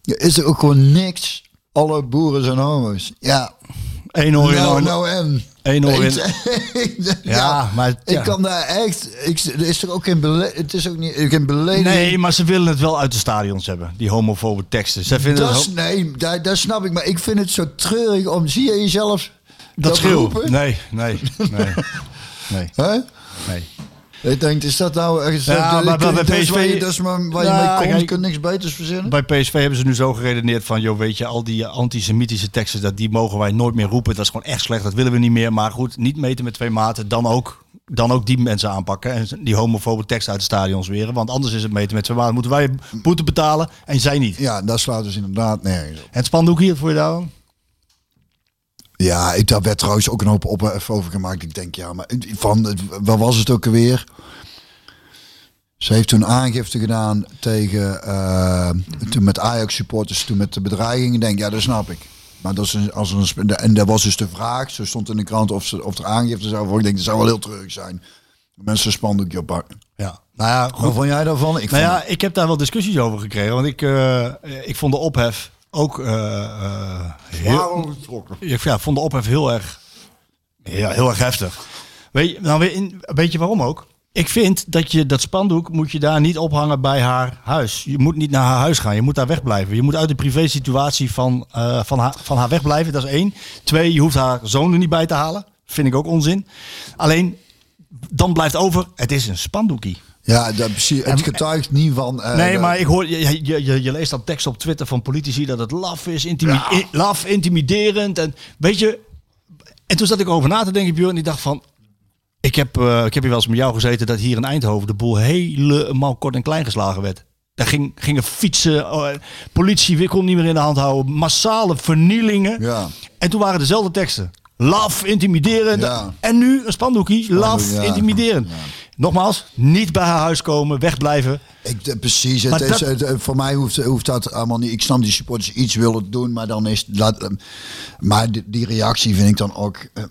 Er is er ook gewoon niks. Alle boeren zijn homo's. Ja. Eén oor in Nou, nou en... één oor in. ja, Ja, maar... Ik kan daar echt... Ik, er is er ook geen bele, Het is ook niet geen belediging. Nee, maar ze willen het wel uit de stadions hebben. Die homofobe teksten. Zij vinden Dat, het nee, dat, dat snap ik. Maar ik vind het zo treurig om... Zie je jezelf dat roepen? Nee, nee, nee. Nee, Hè? Nee. Ik denk, is dat nou ergens... Ja, dat, maar bij PSV waar je, maar waar je Nou, mee komt. Kunt niks beters verzinnen. Bij PSV hebben ze nu zo geredeneerd van, joh, weet je, al die antisemitische teksten, dat die mogen wij nooit meer roepen. Dat is gewoon echt slecht, dat willen we niet meer. Maar goed, niet meten met twee maten, dan ook, dan ook die mensen aanpakken. En die homofobe teksten uit de stadions weren. Want anders is het meten met twee maten. Moeten wij boete betalen en zij niet. Ja, dat slaat dus inderdaad nergens op. Het spandoek hier voor je daar dan? Ja, ik, daar werd trouwens ook een hoop ophef over gemaakt. Ik denk, ja, maar van, waar was het ook alweer? Ze heeft toen aangifte gedaan tegen, eh, toen met Ajax supporters, toen met de bedreiging. Ik denk, ja, dat snap ik. Maar dat is als een, en dat was dus de vraag, zo stond in de krant of, ze, of er aangifte zou worden. Ik denk, dat zou wel heel treurig zijn. Mensen spandoekje oppakken. Ja. Nou ja, Wat goed. vond jij daarvan? Ik Nou vond- ja, ik heb daar wel discussies over gekregen. Want ik, eh, ik vond de ophef ook eh, eh, heel. Ik ja, vond de ophef heel erg, ja, heel erg heftig. Weet je, nou, weet je waarom ook? Ik vind dat je dat spandoek moet je daar niet ophangen bij haar huis. Je moet niet naar haar huis gaan. Je moet daar wegblijven. Je moet uit de privé-situatie van, eh, van, haar, van haar wegblijven. Dat is één. Twee, je hoeft haar zoon er niet bij te halen. Vind ik ook onzin. Alleen, dan blijft over, het is een spandoekie. Ja, dat, precies. het getuigt niet van... eh, Nee, maar ik hoor, je, je, je, je leest dan teksten op Twitter van politici dat het laf is, intimi laf, intimiderend. En weet je, en toen zat ik over na te denken, Björn, en ik dacht van, ik heb, eh, ik heb hier wel eens met jou gezeten dat hier in Eindhoven de boel helemaal kort en klein geslagen werd. Daar ging, gingen fietsen, oh, politie kon niet meer in de hand houden, massale vernielingen. Ja. En toen waren dezelfde teksten. Laf, intimiderend. Ja. En nu een spandoekie. Laf, ja. intimiderend. Nogmaals, niet bij haar huis komen, wegblijven. Ik, de- precies, het is, dat- het, eh, voor mij hoeft, hoeft dat allemaal niet. Ik snap die supporters iets willen doen, maar dan is laat, eh, maar die, die reactie vind ik dan ook. eh,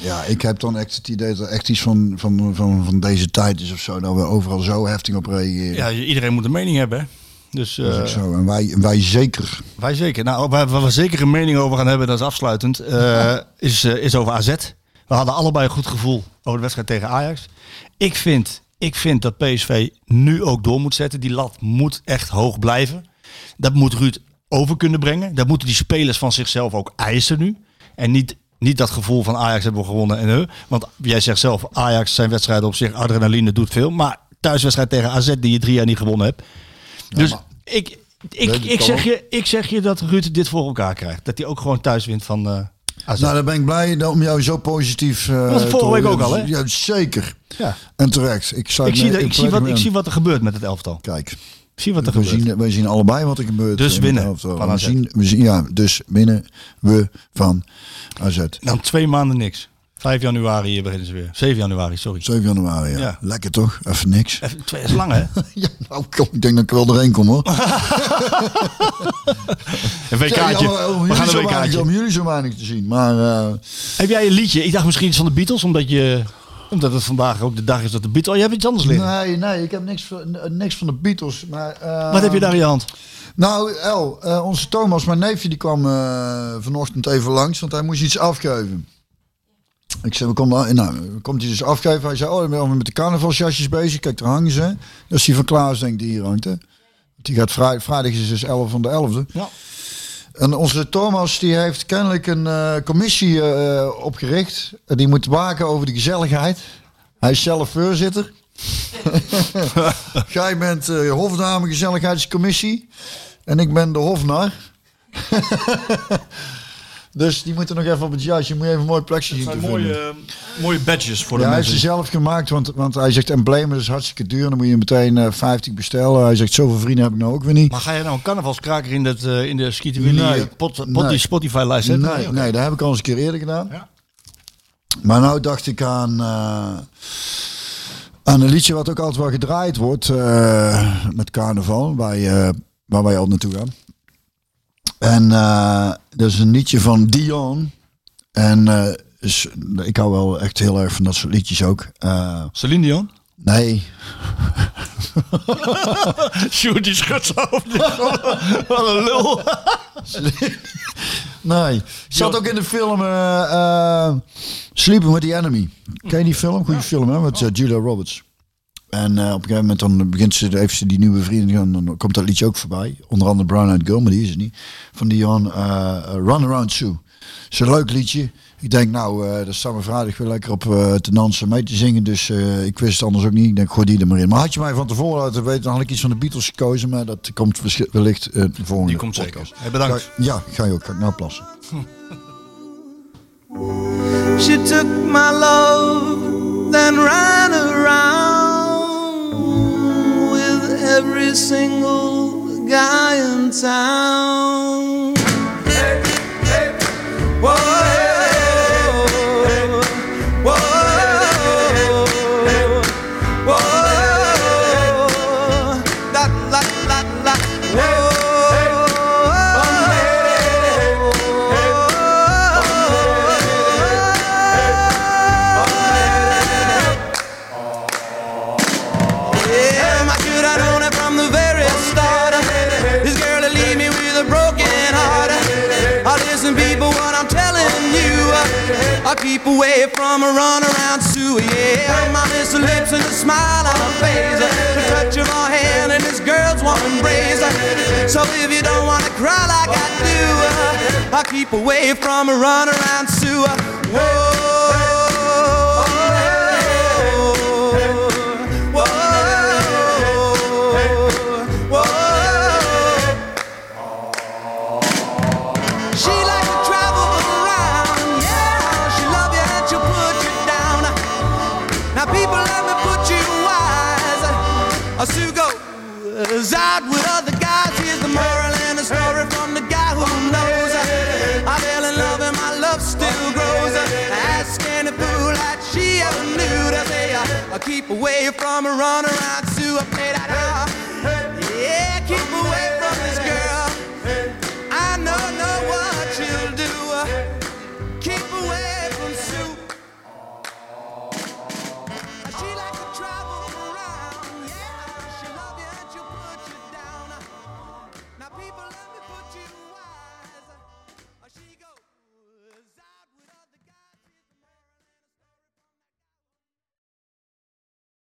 ja, ik heb dan echt het idee dat er echt iets van, van, van, van deze tijd is of zo, dat we overal zo heftig op reageren. Ja, iedereen moet een mening hebben. hè. Dus Dat is eh, ook zo. En wij, wij zeker. wij zeker. Nou, waar, waar we zeker een mening over gaan hebben, dat is afsluitend, eh, is, eh, is over AZ. We hadden allebei een goed gevoel over de wedstrijd tegen Ajax. Ik vind, ik vind dat PSV nu ook door moet zetten. Die lat moet echt hoog blijven. Dat moet Ruud over kunnen brengen. Dat moeten die spelers van zichzelf ook eisen nu. En niet, niet dat gevoel van Ajax hebben we gewonnen en huh. Want jij zegt zelf, Ajax zijn wedstrijden op zich, adrenaline doet veel. Maar thuiswedstrijd tegen AZ die je drie jaar niet gewonnen hebt. dus ik, ik, ik zeg je, ik zeg je dat Ruud dit voor elkaar krijgt. Dat hij ook gewoon thuis wint van eh Nou, dan ben ik blij dat- om jou zo positief. eh, was vorige te week ook al, hè? Ja, zeker. ja. En terecht. Ik, ik, zie, dat- ik, zie wat, ik zie wat er gebeurt met het elftal. Kijk. Ik zie wat er We gebeurt. zien, we zien allebei wat er gebeurt. Dus in winnen van We AZ. zien, we zien, ja, dus winnen we van AZ. Dan twee maanden niks. 5 januari beginnen ze weer. 7 januari, sorry. 7 januari, ja. Ja. Lekker toch? Even niks. Even, twee is lang hè? Ja, nou, kom, ik denk dat ik wel doorheen kom hoor. Een WK'tje. Ja, om We gaan een WK'tje. Om jullie zo weinig te zien. Maar eh, Heb jij een liedje? Ik dacht misschien iets van de Beatles, omdat je... Omdat het vandaag ook de dag is dat de Beatles... Oh, je hebt iets anders liggen. nee, nee, ik heb niks, van- niks van de Beatles. Maar, eh, Wat heb je daar in je hand? Nou, El, eh, onze Thomas, mijn neefje, die kwam eh, vanochtend even langs, want hij moest iets afgeven. Ik zei, we komen, nou, komt hij dus afgeven? Hij zei, oh, ik ben met de carnavalsjasjes bezig. Kijk, daar hangen ze. Dat is die van Klaas, denk ik, die hier hangt. Hè? Die gaat vrijdag, vrijdag is dus 11 van de 11e. Ja. En onze Thomas, die heeft kennelijk een eh, commissie eh, opgericht. En die moet waken over de gezelligheid. Hij is zelf voorzitter. Jij bent eh hofdame gezelligheidscommissie. En ik ben de hofnar. dus die moeten nog even op het jasje. Je moet even een mooi plekje zien te vinden. mooie badges voor de Ja, hij heeft mensen. ze zelf gemaakt, want, want hij zegt emblemen dat is hartstikke duur. Dan moet je meteen eh 50 bestellen. Hij zegt, zoveel vrienden heb ik nou ook weer niet. Maar ga je nou een carnavalskraker in, dat, eh, in de Willy Nee. eh, pot, pot, Nee. die Spotify-lijst zetten? Nee, nee, dat heb ik al eens een keer eerder gedaan. Ja. Maar nou dacht ik aan, eh, aan een liedje wat ook altijd wel gedraaid wordt eh, met carnaval, waar, je, waar wij al naartoe gaan. En eh, dat is een liedje van Dion. En is, ik hou wel echt heel erg van dat soort liedjes ook. Eh, Celine Dion? nee, Sjoerd die schudt. Wat een lul. nee. Zat ook in de film eh, Sleeping with the Enemy. Ken je die film? Goeie film hè, met Julia Roberts. En eh, op een gegeven moment dan begint ze, heeft ze die nieuwe vrienden, en dan komt dat liedje ook voorbij. Onder andere Brown Eyed Girl, maar die is het niet. Van Dion, eh Run Around Sue. is een leuk liedje. Ik denk, nou, eh dat staat me vrijdag weer lekker op eh, te dansen, mee te zingen. Dus eh, ik wist het anders ook niet. Ik denk, gooi die er maar in. Maar had je mij van tevoren laten weten, dan had ik iets van de Beatles gekozen. Maar dat komt wellicht eh, de volgende Die komt zeker. Hey, bedankt. Ga- ja, ga je ook. Ga ik nou plassen. She took my love, then ran around every single guy in town. Whoa, whoa, keep away from a run around Sue. Yeah, my miss her lips and a smile on her face. The touch of her hand and this girl's warm embrace. So if you don't want to cry like I do, uh, I'll keep away from a run around Sue. Whoa. away from a runaround to a paid